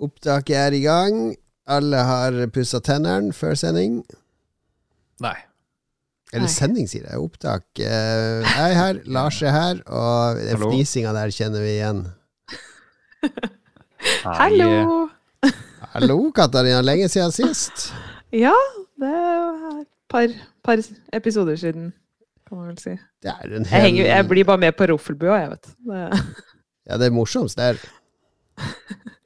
Opptaket er i gang. Alle har pussa tennene før sending. Nei. Eller Nei. sending, sier jeg. Opptak. Eh, Jeg er her, Lars er her, og Hallo. fnisinga der kjenner vi igjen. Hallo! Hallo, Katarina. Lenge siden sist. Ja, det er et par, par episoder siden, kan man vel si. Det er en Jeg, henger, jeg blir bare med på Roffelbua, jeg, vet du. Det- Ja, det er morsomst. Det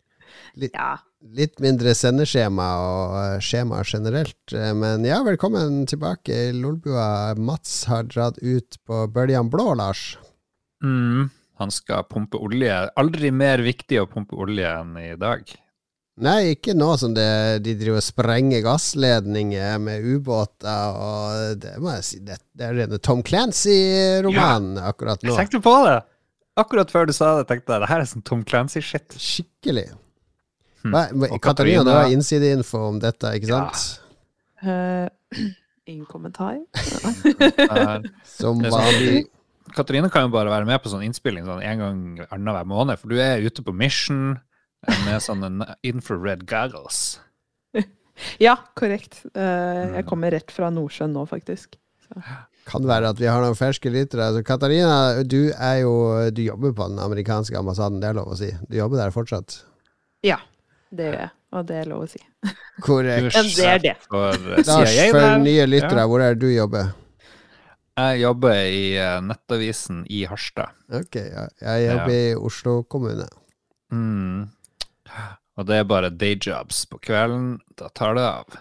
er Ja. litt mindre sendeskjema og eh, skjema generelt. Eh, Men ja, velkommen tilbake i Lolbua. Mats har dratt ut på bøljan blå, Lars. Mm, han skal pumpe olje. Aldri mer viktig å pumpe olje enn i dag. Nei, ikke nå som det, de driver og sprenger gassledninger med ubåter, og det må jeg si, det, det er rene Tom Clancy-roman akkurat nå. Jeg tenkte på det! Akkurat før du sa det, tenkte jeg det her er sånn Tom Clancy-shit. Skikkelig. Hm. Katarina, du Katarina- har innsideinfo om dette, ikke Ja. sant? Eh, ingen kommentar. Eh, Som sånn- vanlig. Katarina kan jo bare være med på sånn innspilling sånn en gang annenhver måned, for du er ute på mission eh, med sånne infrared goggles. Ja, korrekt. Uh, jeg kommer rett fra Nordsjøen nå, faktisk. Kan være at vi har noen ferske lyttere. Altså, Katarina, du er jo Du jobber på den amerikanske ambassaden, det er lov å si. Du jobber der fortsatt? Ja, det gjør jeg. Og det er lov å si. Korrekt. Ja, det er det. For eh, Lars, for nye lyttere, Ja. hvor er det du jobber? Jeg jobber i eh, Nettavisen i Harstad. Ok, ja. jeg jobber i Oslo kommune. Mm. Og det er bare dayjobs på kvelden. Da tar det av.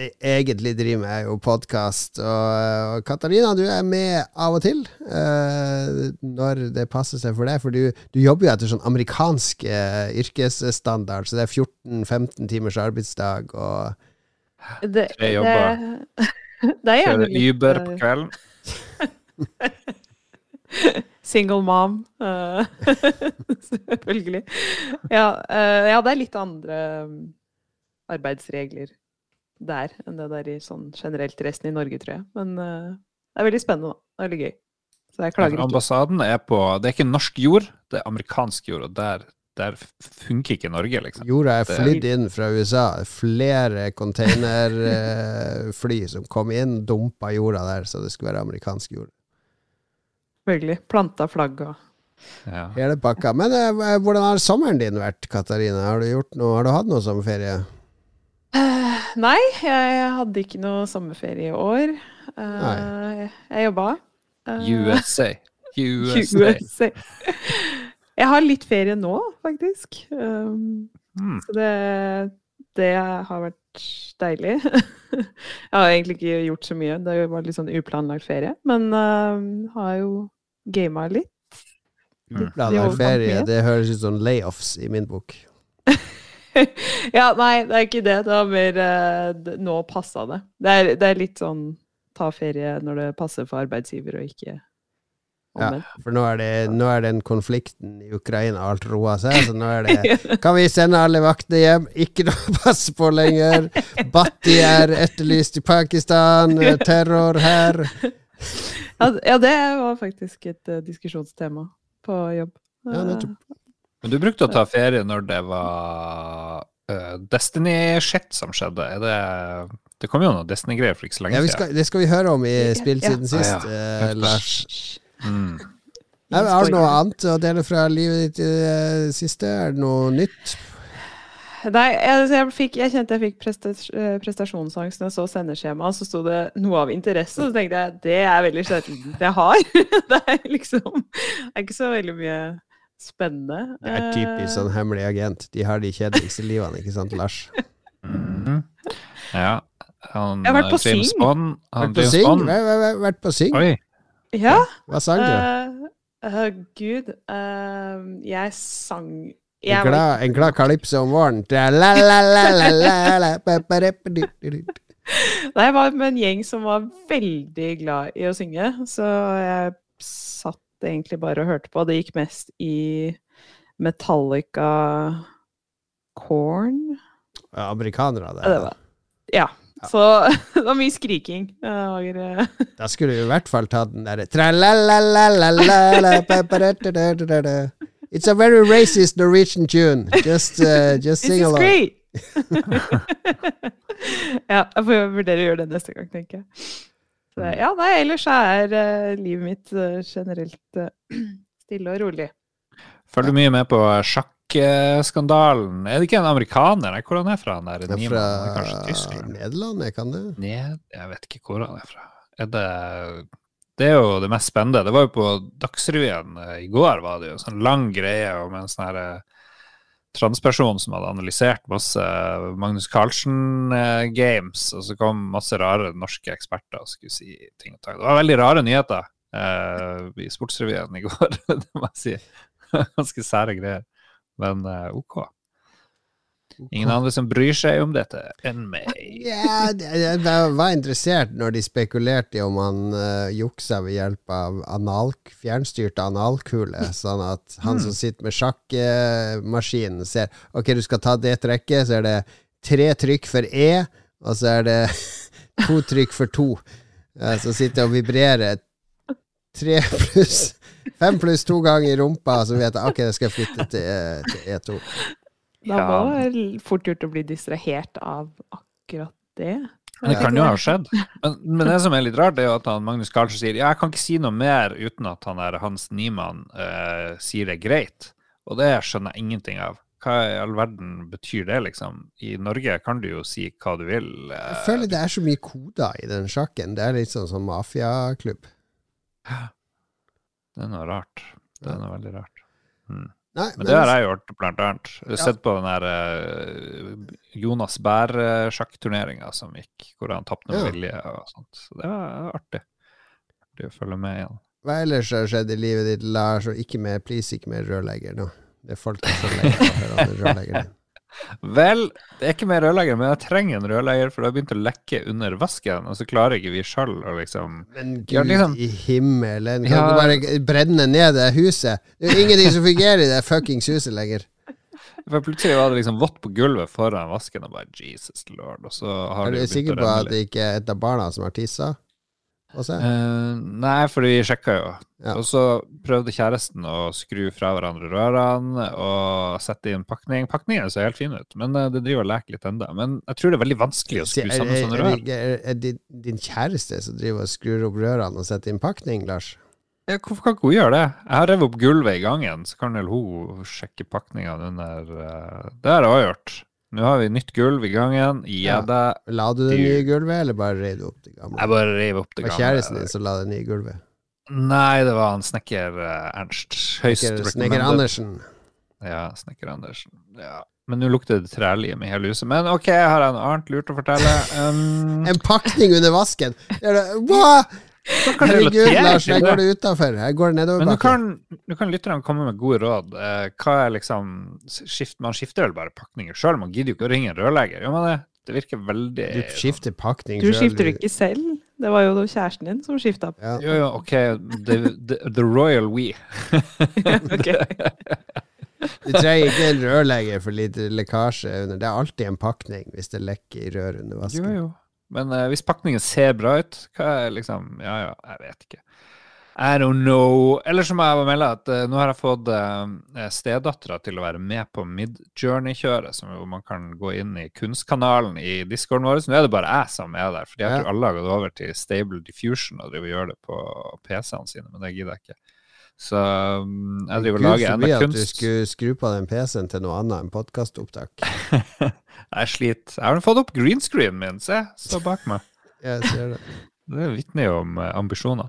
vi egentlig driver med, er jo podkast. Og, og Katarina, du er med av og til uh, når det passer seg for deg. For du, du jobber jo etter sånn amerikansk uh, yrkesstandard, så det er 14-15 timers arbeidsdag og Det, Tre jobber. Det, det er Kjører litt Uber på eh, kvelden. Single mom. eh, Selvfølgelig. Ja, eh, ja, det er litt andre um, arbeidsregler der enn det der i sånn generelt resten i Norge, tror jeg. Men uh, det er veldig spennende, da. Det er veldig gøy. Så jeg klager ikke. Ambassaden er på Det er ikke norsk jord, det er amerikansk jord, og der, der funker ikke Norge, liksom. jorda er flydd inn fra USA. Flere containerfly som kom inn, dumpa jorda der, så det skulle være amerikansk jord. Selvfølgelig. Planta flagg og Ja. Hele pakka. Men eh, hvordan har sommeren din vært, Katarina? Har du, gjort noe, har du hatt noe sommerferie? Nei, jeg hadde ikke noe sommerferie i år. Nei Jeg jobba. Uh, USA. USA. USA. Jeg har litt ferie nå, faktisk. Um, Mm. så det, det har vært deilig. jeg har egentlig ikke gjort så mye. Det var litt sånn uplanlagt ferie. Men uh, har jo gama litt. Mm. Er overkant ferie. Det høres ut som layoffs i min bok. ja, nei, det er ikke det. Det var mer uh, Nå passa det. Det er, det er litt sånn ta ferie når det passer for arbeidsgiver, og ikke Ja, for nå er, det, nå er den konflikten i Ukraina alt roa seg, så nå er det Kan vi sende alle vaktene hjem? Ikke noe å passe på lenger. Bhatti er etterlyst i Pakistan. Terror her. Ja, det var faktisk et uh, diskusjonstema på jobb. Ja, nettopp. Men du brukte å ta ferie når det var uh, Destiny-shit som skjedde. Er det Det kom jo noe Destiny-greier for ikke så lenge Ja, siden. det skal vi høre om i. Spill siden ja. sist, ja. eh, Lars. Mm. Har du noe annet å dele fra livet ditt i det siste? Er det noe nytt? Nei, jeg, jeg, fikk, jeg kjente jeg fikk eh, prestasjonsangst når jeg så sendeskjemaet, så sto det noe av interesse, og så tenkte jeg det er veldig sjeldent jeg har. det er liksom Det er ikke så veldig mye spennende. Det er typisk sånn hemmelig agent. De har de kjedeligste livene, ikke sant, Lars? Mhm. Ja. Han, Jeg har vært på eh, James Syng. Bond han, Vært på Sing? Bond. Væ- væ- væ- Vært på Sing? Oi. Ja. Hva sang du? Uh, uh, Gud. uh, jeg sang jeg En var glad, en glad kalypso om våren. Nei, jeg var med en gjeng som var veldig glad i å synge, så jeg satt egentlig bare og hørte på. Det gikk mest i Metallica Corn Ja, Amerikanere, Ja, det det. var Ja. Så det var mye skriking. Eh, Da skulle du i hvert fall tatt den derre. It's a very racist Norwegian tune. Just, uh, just sing along. great! ja, jeg får vurdere å gjøre det neste gang, tenker jeg. Så, Mm. ja, nei, ellers er uh, livet mitt uh, generelt uh, stille og rolig. Følger du mye med på sjakkskandalen. Er det ikke en amerikaner? Nei, Hvor han er fra? Han der Det er Niemann? Kanskje fra Tyskland? Nederland, kan det? Ned, jeg vet ikke hvor han er fra. Er det Det er jo det mest spennende. Det var jo på Dagsrevyen i går, var det jo en sånn lang greie om en sånn her eh, transperson som hadde analysert masse Magnus Carlsen-games, og så kom masse rare norske eksperter og skulle si ting og tang. Det var veldig rare nyheter eh, i Sportsrevyen i går, det må jeg si. Ganske sære greier. Men eh, OK. Ingen andre som bryr seg om dette enn meg. Ja, jeg var- interessert når de spekulerte i om han uh, juksa ved hjelp av anal, fjernstyrte analkule, sånn at han som sitter med sjakkmaskinen, ser Ok, du skal ta det trekket, så er det tre trykk for E, og så er det to trykk for to. Så sitter jeg og vibrerer tre pluss Fem pluss to ganger i rumpa, så vet jeg ok, det skal jeg flytte til, eh, til E2. Da Ja. må det være fort gjort å bli distrahert av akkurat det. Men det kan jo ha skjedd. Men, men det som er litt rart, er jo at han, Magnus Carlsen sier ja, jeg kan ikke si noe mer uten at han der Hans Niemann eh, sier det er greit. Og det skjønner jeg ingenting av. Hva i all verden betyr det, liksom? I Norge kan du jo si hva du vil. eh, Jeg føler det er så mye koder i den sjakken. Det er litt sånn som mafiaklubb. Det er noe rart. Det er noe veldig rart. Mm. Nei, Men det har jeg gjort, blant annet. Ja. Sett på den der eh, Jonas Bær-sjakkturneringa som gikk, hvor han tapte med Ja. vilje og sånt. Så det var artig. Artig å følge med igjen. Hva ellers har skjedd i livet ditt, Lars? Og ikke mer, please, ikke mer rørlegger nå. Det er folk som legger av å høre om rørlegger. Vel, det er ikke mer rørlegger, men jeg trenger en rørlegger, for det har begynt å lekke under vasken, og så klarer ikke vi sjøl å liksom Men gud liksom- i himmelen, kan Ja. du bare brenne ned det huset? Det er ingenting som fungerer i det fuckings huset lenger. For plutselig var det liksom vått på gulvet foran vasken, og bare Jesus lord, og så har Er det du sikker på at det ikke er et av barna som har tissa? Eh, nei, for vi sjekka jo. Ja. Og så prøvde kjæresten å skru fra hverandre rørene og sette inn pakning. Pakningen ser helt fin ut, men eh, det driver og leker litt enda. Men jeg tror det er veldig vanskelig å skru Er, sammen sånne rør. er, er, din, din kjæreste som driver og skrur opp rørene og setter inn pakning, Lars? Ja, hvorfor kan ikke hun gjøre det? Jeg har revet opp gulvet i gangen, så kan vel hun sjekke pakningene under eh, Det har jeg også gjort. Nå har vi nytt gulv i gangen. Ja. Gjedda. La du det nye gulvet, eller bare reiv du opp det gamle? Jeg bare rev opp det gamle. var kjæresten din som la det nye gulvet. Nei, det var han snekker eh, Ernst. Høyst Snekker Snekker. Andersen. Ja, snekker Andersen. Ja. Men nå lukter det trelim i hele huset. Men OK, jeg har en annet lurt å fortelle. Um, En pakning under vasken! Hva?! Kan Herregud, Lars, jeg går det utafor. Jeg går det men nå nedoverbakke. kan, nå kan lytterne komme med gode råd. Eh, hva er liksom skift, Man skifter vel bare pakninger sjøl? Man gidder jo ikke å ringe en rørlegger. Gjør man det? Det virker veldig Du skifter pakning Du skifter du ikke selv. Det var jo kjæresten din som skifta. Ja. Jo, jo, OK. The, the, the royal we. Du trenger ikke en rørlegger for lite lekkasje under. Det er alltid en pakning hvis det lekker i røret under Jo, jo. Men eh, hvis pakningen ser bra ut, hva er liksom Ja, ja, jeg vet ikke. I don't know. Eller så må jeg melde at eh, nå har jeg fått uh, stedattera til å være med på Midjourney-kjøret, som jo man kan gå inn i kunstkanalen i discorden vår. Nå er det bare jeg som er der, for jeg tror alle har gått over til Stable Diffusion og driver og gjør det på PC-ene sine, men det gidder jeg ikke. Så um, jeg driver og Gud lager enda at du skulle skru på den PC-en til noe annet enn podkastopptak. Jeg sliter. Jeg har fått opp greenscreenen min, se. Står bak meg. Jeg ser det. Det vitner jo om eh, ambisjoner.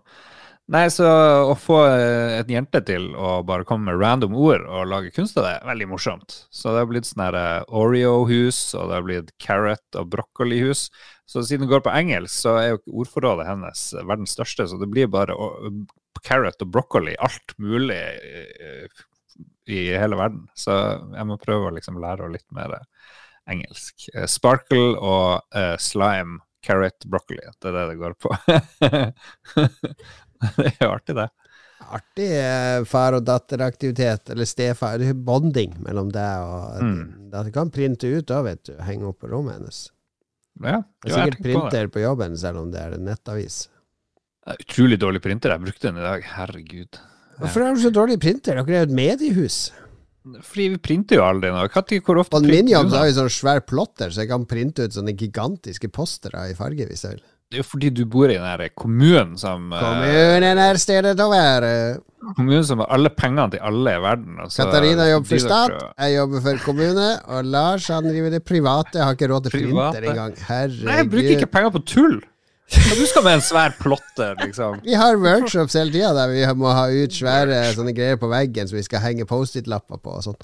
Nei, så å få et en jente til å bare komme med random ord og lage kunst av det, er veldig morsomt. Så det har blitt sånn eh, Oreo-hus, og det har blitt carrot- og broccoli-hus. Så siden det går på engelsk, så er jo ordforrådet hennes verdens største, så det blir bare carrot og broccoli, alt mulig eh, i hele verden. Så jeg må prøve å liksom lære henne litt mer engelsk. Eh, Sparkle og uh, slime, carrot, broccoli. Det er det det går på. det er jo artig, det. Artig far- og datteraktivitet, eller stefar. Det er bonding mellom deg og Mm. Du kan printe ut da, vet du. Henge opp på rommet hennes. Ja, Det er sikkert på printer på jobben, selv om det er en nettavis. Er Utrolig dårlig printer. Jeg brukte den i dag. Herregud. Hvorfor har du så dårlig printer? Dere er jo et mediehus. Fordi vi printer jo aldri noe. Hvor ofte og min jobb har jo sånn svær plotter, så jeg kan printe ut sånne gigantiske postere i farge hvis jeg vil. Det er jo fordi du bor i den der kommunen som eh, Kommunen er stedet å være. Kommunen som har alle pengene til alle i verden. og Katarina jobber for stat, jeg jobber for kommune, og Lars han driver det private. Har ikke råd til Private. printer engang. Herregud. Nei, jeg bruker ikke penger på tull! Hva du skal med en svær plotte, liksom? Vi har workshops hele tida der vi må ha ut svære sånne greier på veggen som vi skal henge Post-It-lapper på og sånn.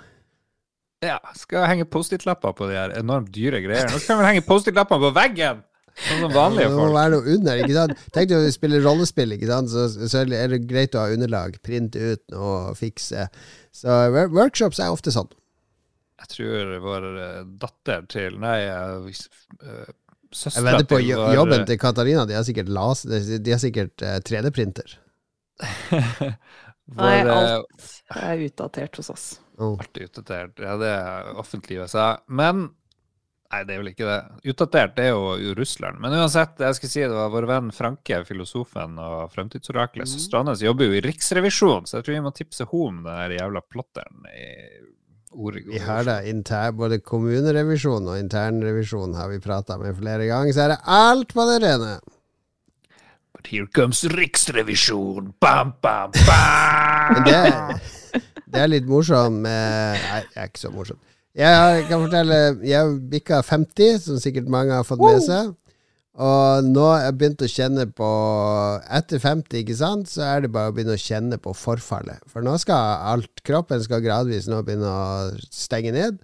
Ja, skal henge Post-It-lapper på de her enormt dyre greiene? Nå skal vi henge Post-It-lapper på veggen! Sånn som vanlige Det må folk. være noe under, ikke sant? Tenk deg å spille rollespill, ikke sant? Så, så er det greit å ha underlag. Printe ut noe og fikse. Så workshops er ofte sånn. Jeg tror vår eh, datter til Nei, eh, eh, Jeg søstera vedder på jo- jobben til Katarina. De har sikkert, las, de har sikkert uh, 3D-printer. Nei, eh, alt er utdatert hos oss. Oh. Alt er utdatert. Ja, det er offentlig i USA. Men Nei, det er vel ikke det. Utdatert det er jo Russland. Men uansett, jeg skal si det var vår venn Franke, filosofen og fremtidsoraklet. Mm. Søstera hans jobber jo i Riksrevisjonen, så jeg tror vi må tipse henne om den jævla plotteren i ordet. Vi har det inter, både kommunerevisjon og internrevisjon har vi prata med flere ganger, så er det alt på det rene. But here comes Riksrevisjon! Bam, bam, bam! Det, det er litt morsomt Nei, det er ikke så morsomt. Jeg kan fortelle Jeg bikka 50, som sikkert mange har fått med seg. Og nå har jeg begynt å kjenne på Etter 50, ikke sant, så er det bare å begynne å kjenne på forfallet. For nå skal alt Kroppen skal gradvis nå begynne å stenge ned.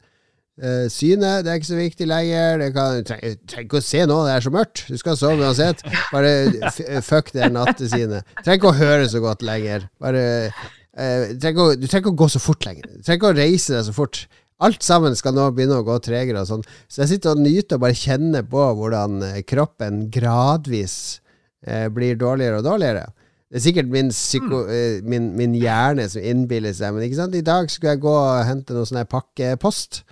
Uh, synet det er ikke så viktig lenger. Du trenger ikke å se nå, det er så mørkt. Du skal sove uansett. Bare fuck det nattesynet. Trenger ikke å høre så godt lenger. Bare uh, Du trenger ikke å gå så fort lenger. Du trenger ikke å reise deg så fort. Alt sammen skal nå begynne å gå tregere og sånn. Så jeg sitter og nyter og bare kjenner på hvordan eh, kroppen gradvis eh, blir dårligere og dårligere. Det er sikkert min, psyko, eh, min, min hjerne som innbiller seg, men ikke sant? i dag skulle jeg gå og hente noe sånn pakkepost.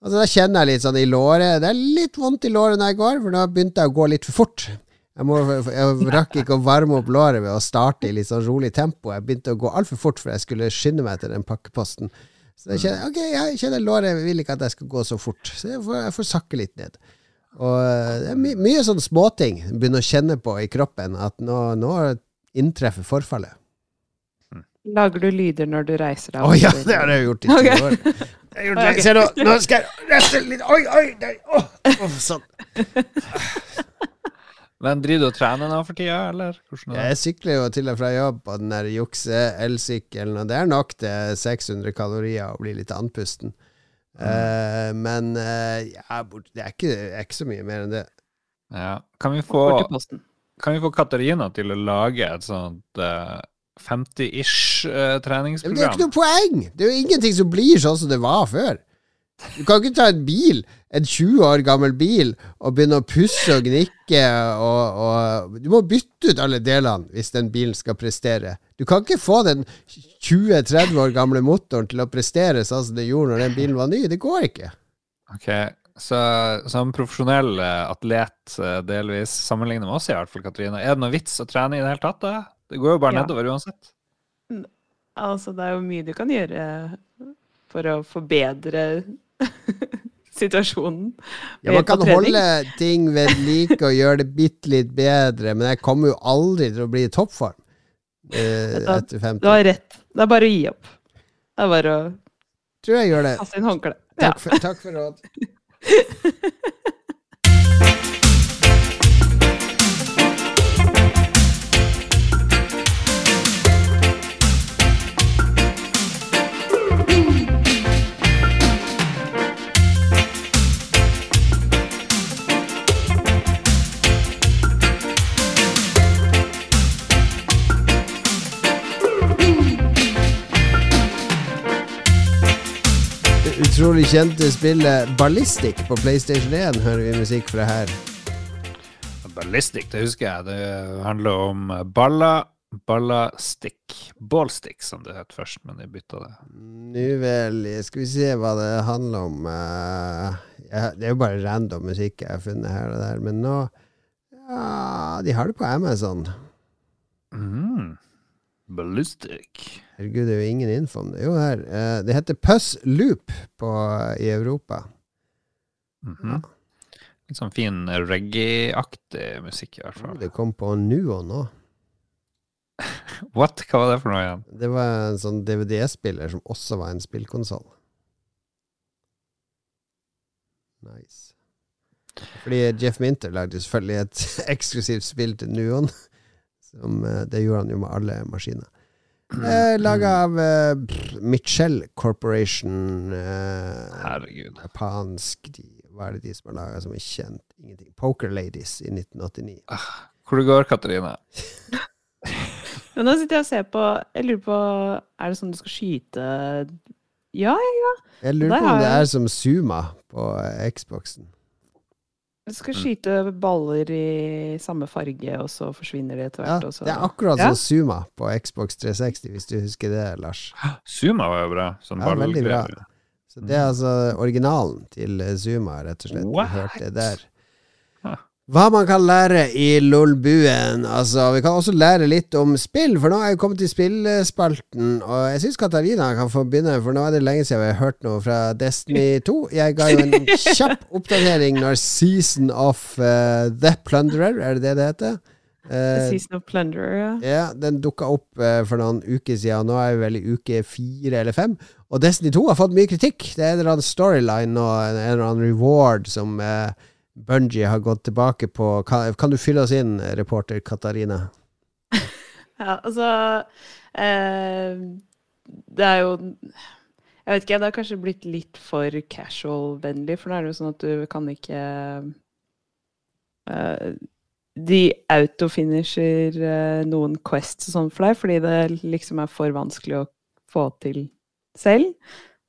Altså, da kjenner jeg litt sånn i låret. Det er litt vondt i låret når jeg går, for nå begynte jeg å gå litt for fort. Jeg, må, jeg rakk ikke å varme opp låret ved å starte i litt sånn rolig tempo. Jeg begynte å gå altfor fort, for jeg skulle skynde meg til den pakkeposten. Så jeg kjenner, ok, jeg kjenner låret vil ikke at jeg skal gå så fort, så jeg får, jeg får sakke litt ned. Og eh, det er my mye sånne småting jeg begynner å kjenne på i kroppen, at nå, nå inntreffer forfallet. Lager du lyder når du reiser deg? Å ja, det har jeg gjort i ti okay. år. Jeg gjort okay. Se nå, nå skal jeg rette litt Oi, oi, der. Oh, oh, sånn. Men driver du og trener nå for tida, eller? Hvordan er det? Jeg sykler jo til og fra jobb på den der jukse-elsykkelen, og det er nok til 600 kalorier å bli litt andpusten. Eh, men uh, ja, det er, ikke, er ikke så mye mer enn det. Ja. Kan vi få. Kan vi få Katarina til å lage et sånt uh, 50-ish treningsprogram? Men det er ikke noe poeng! Det er jo ingenting som blir sånn som det var før. Du kan ikke ta en bil, en 20 år gammel bil, og begynne å pusse og gnikke og, og Du må bytte ut alle delene hvis den bilen skal prestere. Du kan ikke få den 20-30 år gamle motoren til å prestere sånn som det gjorde når den bilen var ny. Det går ikke. Ok, så Som profesjonell eh, atlet, eh, delvis sammenlignet med oss, i hvert fall, Katrine, er det noe vits å trene i det hele tatt? da? Det går jo bare Ja. nedover uansett. Altså, det er jo mye du kan gjøre for å forbedre situasjonen. Ja, man kan holde ting ved like og gjøre det bitte litt bedre, men jeg kommer jo aldri til å bli i toppform eh, etter du Du har rett. Det er bare å gi opp. Det er bare å Tror jeg gjør det. kaste inn håndkleet. Takk for, takk for råd. utrolig kjente spillet Ballistic på PlayStation 1 hører vi musikk fra her. Ballistic, det husker jeg. Det handler om baller, ballastikk. Ballstick, som det het først, men de bytta det. Nå vel, skal vi se hva det handler om. eh, det er jo bare random musikk jeg har funnet her og der, men nå ja, De har det på Amazon. Mm. Ballistic. Herregud, det er jo ingen info om det. Jo, her. eh, det heter Puss Loop på, i Europa. Mhm. Litt sånn fin reggae-aktig musikk, i hvert fall. Det kom på Nuo nå. What? Hva var det for noe igjen? Det var en sånn DVD-spiller som også var en spillkonsoll. Nice. Fordi Jeff Minter lagde selvfølgelig et eksklusivt spill til Nuon. Som, eh, det gjorde han jo med alle maskiner. Eh, Laga av eh, Mitchell Corporation. Eh, Herregud. japansk de, Hva er det de som har laga som er kjent? Ingenting. Poker Ladies i 1989. Hvor det går, Katarina? Men nå sitter jeg og ser på Jeg lurer på Er det sånn du skal skyte Ja, ja. Jeg lurer på om det er som Zuma på eh, Xboxen. Du skal Mm. skyte baller i samme farge, og så forsvinner de etter hvert. Ja, det er akkurat Ja. Zuma på Xbox 360, hvis du husker det, Lars. Zuma var jo bra. Sånn Ja, veldig bra. Så det er altså originalen til Zuma, rett og slett. What? hørte der. Hva man kan lære i LOL-buen. Altså, vi kan også lære litt om spill, for nå er jeg kommet til spillspalten. Og jeg syns Katarina kan få begynne, for nå er det lenge siden vi har hørt noe fra Destiny 2. Jeg ga jo en kjapp oppdatering når Season of uh, The Plunderer, er det det det heter? The Eh, Season of Plunderer, ja. ja, den dukka opp uh, for noen uker siden, og nå er vi vel i uke fire eller fem. Og Destiny 2 har fått mye kritikk. Det er en eller annen storyline og en, eller annen reward som eh, Bungie har gått tilbake på. Kan, kan du fylle oss inn, reporter Katarina? Ja, altså eh, Det er jo Jeg vet ikke, det har kanskje blitt litt for casual-vennlig, for nå er det jo sånn at du kan ikke eh, De autofinisher eh, noen quests og sånn for deg, fordi det liksom er for vanskelig å få til selv.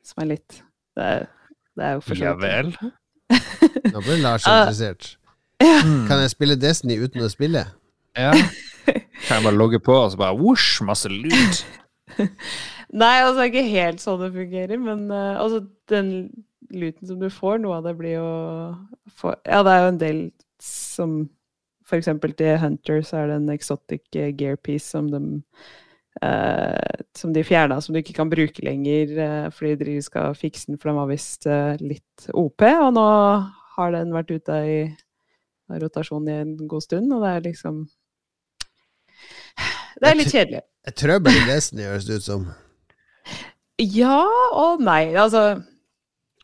Som er litt Det er, det er jo for så Ja vel. Nå ble Lars Ah. interessert. Mm. Kan jeg spille Destiny uten å spille? Ja. Kan jeg bare logge på og så bare whoosh, masse lyd? Nei, altså det er ikke helt sånn det fungerer, men uh, altså den luten som du får, noe av det blir jo få- Ja, det er jo en del som For eksempel til Hunter så er det en exotic eh, gear piece som de som de fjerna, som du ikke kan bruke lenger eh, fordi de skal fikse den, for den var visst eh, litt OP. Og nå har den vært ute i rotasjon i en god stund, og det er liksom Det er litt kjedelig. Et trøbbel i Destiny, høres det ut som. Ja og nei. Altså,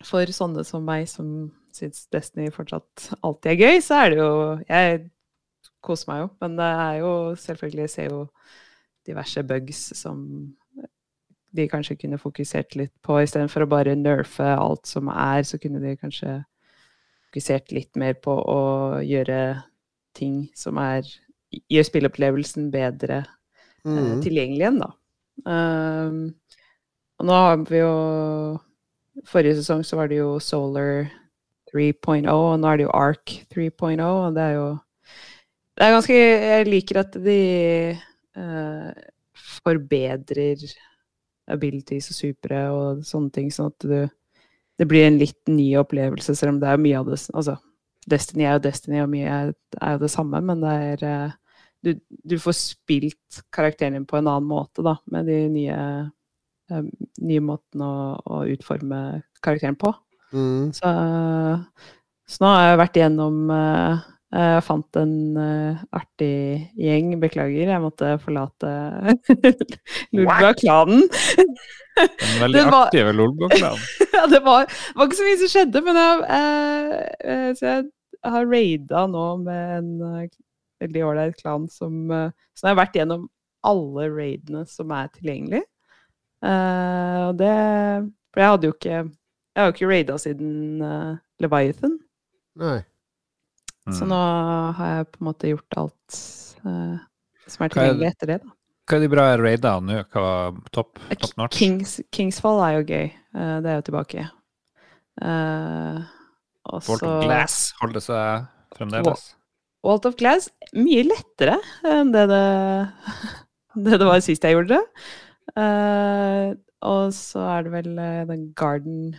for sånne som meg som syns Destiny fortsatt alltid er gøy, så er det jo Jeg koser meg jo, men det er jo selvfølgelig Jeg ser jo diverse bugs som de kanskje kunne fokusert litt på, istedenfor å bare nerfe alt som er, så kunne de kanskje fokusert litt mer på å gjøre ting som er Gjør spilleopplevelsen bedre eh, Mm. tilgjengelig igjen, da. Um, og nå har vi jo Forrige sesong så var det jo Solar 3.0, og nå er det jo Arc 3.0, og det er jo Det er ganske Jeg liker at de eh, forbedrer abilities og supere og sånne ting, sånn at du det blir en litt ny opplevelse, selv om det er mye av det Altså, Destiny er jo Destiny, og mye er, er jo det samme, men det er eh, du, du får spilt karakteren din på en annen måte, da, med de nye, eh, nye måtene å, å utforme karakteren på. Mm. Så, så nå har jeg vært igjennom eh, Jeg fant en eh, artig gjeng. Beklager, jeg måtte forlate Lulba-klanen En veldig Det var- aktive Lolbua-klan. ja, det var, var ikke så mye som skjedde, men jeg, eh, eh, så jeg har raida nå med en eh, veldig ålreit klan som eh, Så jeg har vært gjennom alle raidene som er tilgjengelig. Uh, og det For jeg hadde jo ikke Jeg har jo ikke raida siden uh, Leviathan, Nei. Så Mm. nå har jeg på en måte gjort alt uh, som er tilgjengelig etter det. da. Hva er de bra raidene nå? Hva var topp top notch? Kings, Kingsfall er jo gøy. Uh, det er jo tilbake. Uh, og Bolt så of Glass holder seg fremdeles. Walt of Glass mye lettere enn det det, det, det var sist jeg gjorde det. Uh, og så er det vel eh, den Garden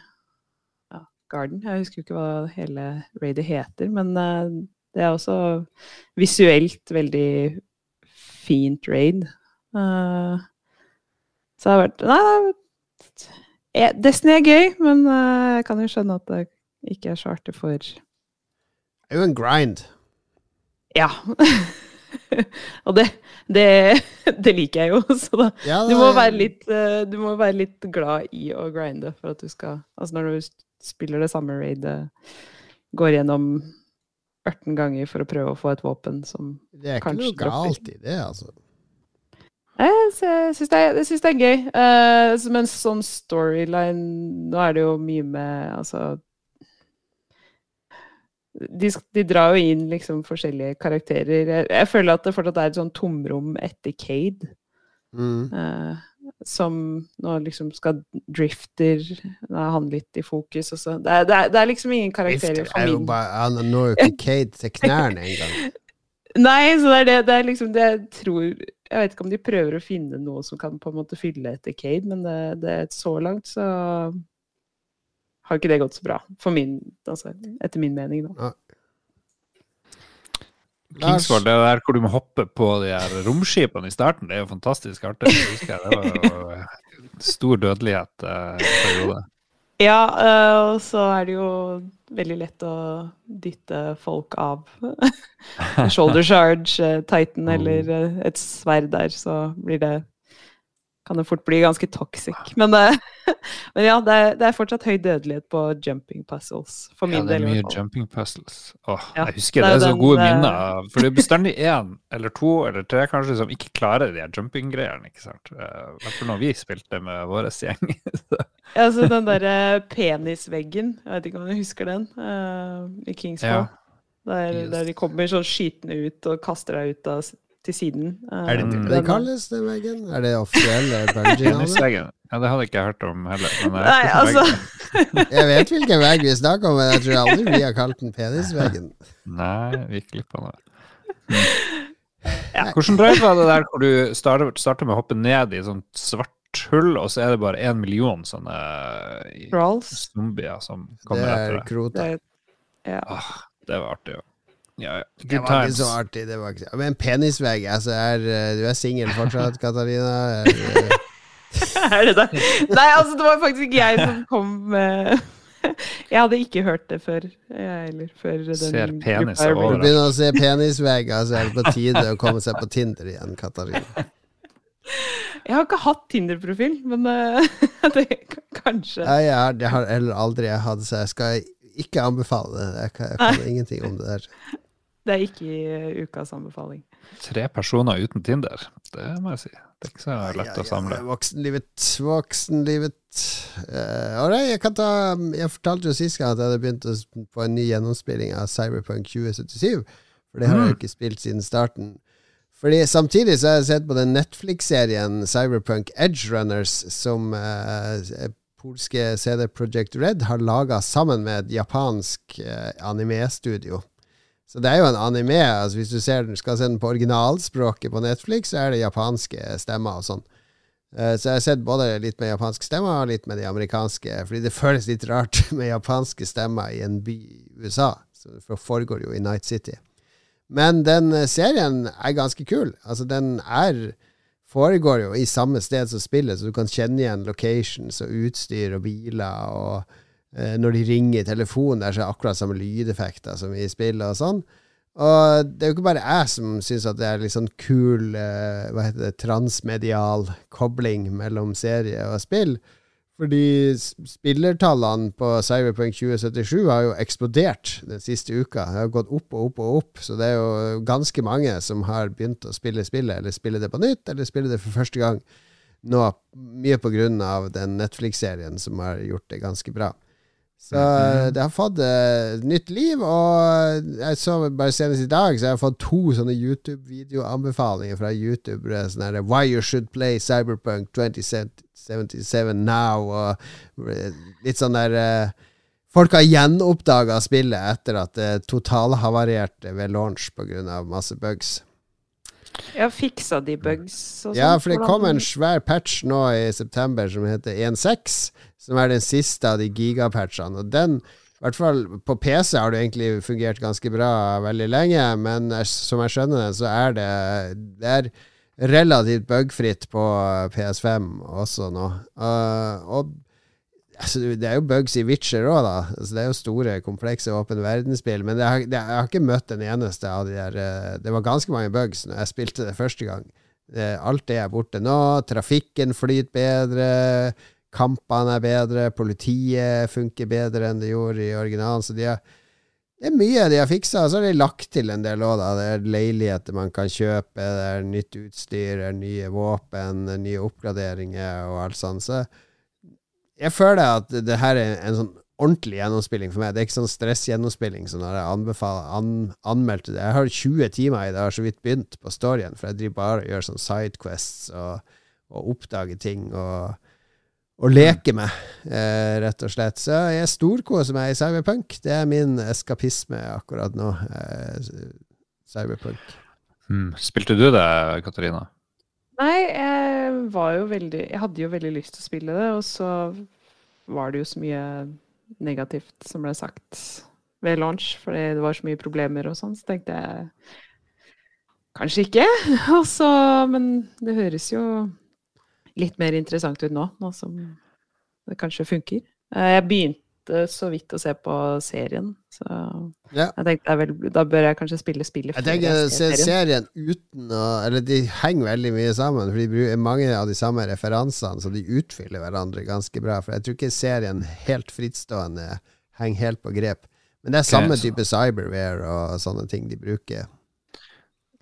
Garden. Jeg husker jo ikke hva hele raidet heter, men eh, det er også visuelt veldig fint raid. Eh, så det har vært Nei, eh, Destiny er gøy, men jeg kan jo skjønne at det ikke er charter for Det er jo en grind. Ja. Og det, det, det liker jeg jo, så da Ja, Du må litt, du må være litt glad i å grinde for at du skal Altså når du spiller det samme raidet, går gjennom 18 ganger for å prøve å få et våpen som Det er ikke noe galt i det, altså. Jeg syns det, det er gøy. Eh, men sånn storyline Nå er det jo mye med Altså de, de drar jo inn liksom forskjellige karakterer. Jeg, jeg føler at det fortsatt er et sånn tomrom etter Cade. Mm. Eh, som nå liksom skal Drifter Nå er han litt i fokus også. Det er, det er, det er liksom ingen karakterer for er min bare Han når jo ikke Cade til knærne engang. Nei, så det er det, det er liksom det jeg tror Jeg vet ikke om de prøver å finne noe som kan på en måte fylle etter Cade, men det, det så langt så har ikke det gått så bra. For min, altså, etter min mening, da. Lars? Kingsfall, det der hvor du må hoppe på de her romskipene i starten, det er jo fantastisk artig. Jeg husker jeg, Det var jo stor dødelighet eh, periode. Ja, øh, og så er det jo veldig lett å dytte folk av. Shoulder charge, eh, Titan eller eh, et sverd der, så blir det kan det fort bli ganske toxic. Men, eh, men ja, det er, det er fortsatt høy dødelighet på jumping puzzles. For Ja, min det er del. i mye hvert fall. jumping puzzles. Åh, Ja, jeg husker det det er er så den, gode eh, minner. For det er bestandig én eller to eller tre kanskje som ikke klarer de jumping-greiene. ikke sant? Eh, I hvert fall når vi spilte med vår gjeng. Ja, så den derre penisveggen, jeg vet ikke om du husker den, uh, i Kingsfall. Ja. Der, Yes. der de kommer sånn skytende ut og kaster deg ut av, til siden. Eh, Er det det Mm. det kalles, den veggen? Er det offisielle Bungie-navnet? Penisveggen. Ja, det hadde jeg ikke hørt om heller. Men jeg Nei, altså. Jeg vet hvilken vegg vi snakker om, men jeg tror aldri vi har kalt den penisveggen. Nei, vi gikk glipp av det. Ja. Hvordan raid var det der hvor du starter, med å hoppe ned i sånt svart hull, og så er det bare én million sånne eh, zombier som kommer er etter deg? krota. Det, ja. Ah, det var artig, jo. Ja, ja. Det Good var ikke så artig. Det var ikke... Men penisvegg, altså er, eh, Du er singel fortsatt, Katarina? Er, eh, er det det? Nei, altså, det var faktisk ikke jeg som kom med Jeg hadde ikke hørt det før, jeg heller. Før den Ser penis jeg Du begynner å se penisvegg, altså er det på tide å komme seg på Tinder igjen, Katarina. Jeg har ikke hatt Tinder-profil, men uh, det kanskje Nei, jeg har, det har heller aldri jeg hatt, så jeg skal ikke anbefale det. Jeg kan, jeg kan ingenting om det der. Det er ikke i eh, ukas anbefaling. Tre personer uten Tinder, det må jeg si. Det er ikke så lett å samle. Voksenlivet, voksenlivet. Uh, Alright, jeg kan ta Jeg fortalte jo sist gang at jeg hadde begynt å på en ny gjennomspilling av Cyberpunk 2077. For det har jeg jo ikke spilt siden starten. Fordi Samtidig så har jeg sett på den Netflix-serien Cyberpunk Edge Runners, som eh, polske CD Project Red har laga sammen med et japansk eh, anime-studio. Så det er jo en anime. altså Hvis du den- skal se den på originalspråket på Netflix, så er det japanske stemmer og sånn. Eh, Så jeg har sett både litt med japanske stemmer og litt med de amerikanske, fordi det føles litt rart med japanske stemmer i en by i USA. Så det foregår jo i Night City. Men den eh, serien er ganske kul. Altså, den er foregår jo i samme sted som spillet, så du kan kjenne igjen locations og utstyr og biler. Og når de ringer i telefonen, der så er det akkurat samme lydeffekter som i spillet og sånn. Og det er jo ikke bare jeg som syns at det er litt sånn kul eh, hva heter det, transmedial kobling mellom serie og spill. Fordi spillertallene på Cyberpunk 2077 har jo eksplodert den siste uka. Det har gått opp og opp og opp, så det er jo ganske mange som har begynt å spille spillet, eller spille det på nytt, eller spille det for første gang nå. Mye på grunn av den Netflix-serien som har gjort det ganske bra. Så Mhm. det har fått uh, nytt liv, og jeg så bare senest i dag Så jeg har fått to sånne YouTube-videoanbefalinger fra youtubere. Sånn her, Why you should play Cyberpunk 2077 now, og eh, litt sånn der uh, Folk har gjenoppdaga spillet etter at det totalhavarerte ved launch pga. masse bugs. Ja, fiksa de bugs og sånn? Ja, for det kom en svær patch nå i september som heter 1.6, som er den siste av de gigapatchene. Og den, i hvert fall på PC, har det egentlig fungert ganske bra veldig lenge, men som jeg skjønner det, så er det Det er relativt bugfritt på PS5 også nå. Uh, og altså, det er jo bugs i Witcher òg, da. Altså, det er jo store, komplekse åpen verdensspill. Men jeg har ikke møtt en eneste av de der uh, Det var ganske mange bugs når jeg spilte det første gang. Alt det er borte nå. Trafikken flyter bedre. Kampene er bedre. Politiet funker bedre enn det gjorde i originalen. Så de har det er mye de har fiksa, og så har de lagt til en del òg. Det er leiligheter man kan kjøpe, det er nytt utstyr, det er nye våpen, nye oppgraderinger og alt sånt. Så jeg føler at det her er en sånn ordentlig gjennomspilling for meg. Det er ikke sånn stressgjennomspilling som når jeg anbefaler, an, anmeldte det. Jeg har 20 timer i det, har så vidt begynt på storyen, for jeg driver bare og gjør sånn sidequests og, og oppdager ting. og og leker med, eh, rett og slett. Så jeg storkoser meg i Cyberpunk. Det er min eskapisme akkurat nå. Eh, cyberpunk. Mm. Spilte du det, Katarina? Nei, jeg var jo veldig Jeg hadde jo veldig lyst til å spille det, og så var det jo så mye negativt som ble sagt ved launch, fordi det var så mye problemer og sånn, så tenkte jeg kanskje ikke. Og så, men det høres jo litt mer interessant ut nå, nå som det kanskje funker. Eh, jeg begynte så vidt å se på serien, så ja. jeg tenkte vel, da bør jeg kanskje spille spillet Jeg tenker å se serien uten å Eller de henger veldig mye sammen, for de bruker mange av de samme referansene, så de utfyller hverandre ganske bra. For jeg tror ikke serien helt frittstående henger helt på grep. Men det er samme okay, type cyberware og sånne ting de bruker.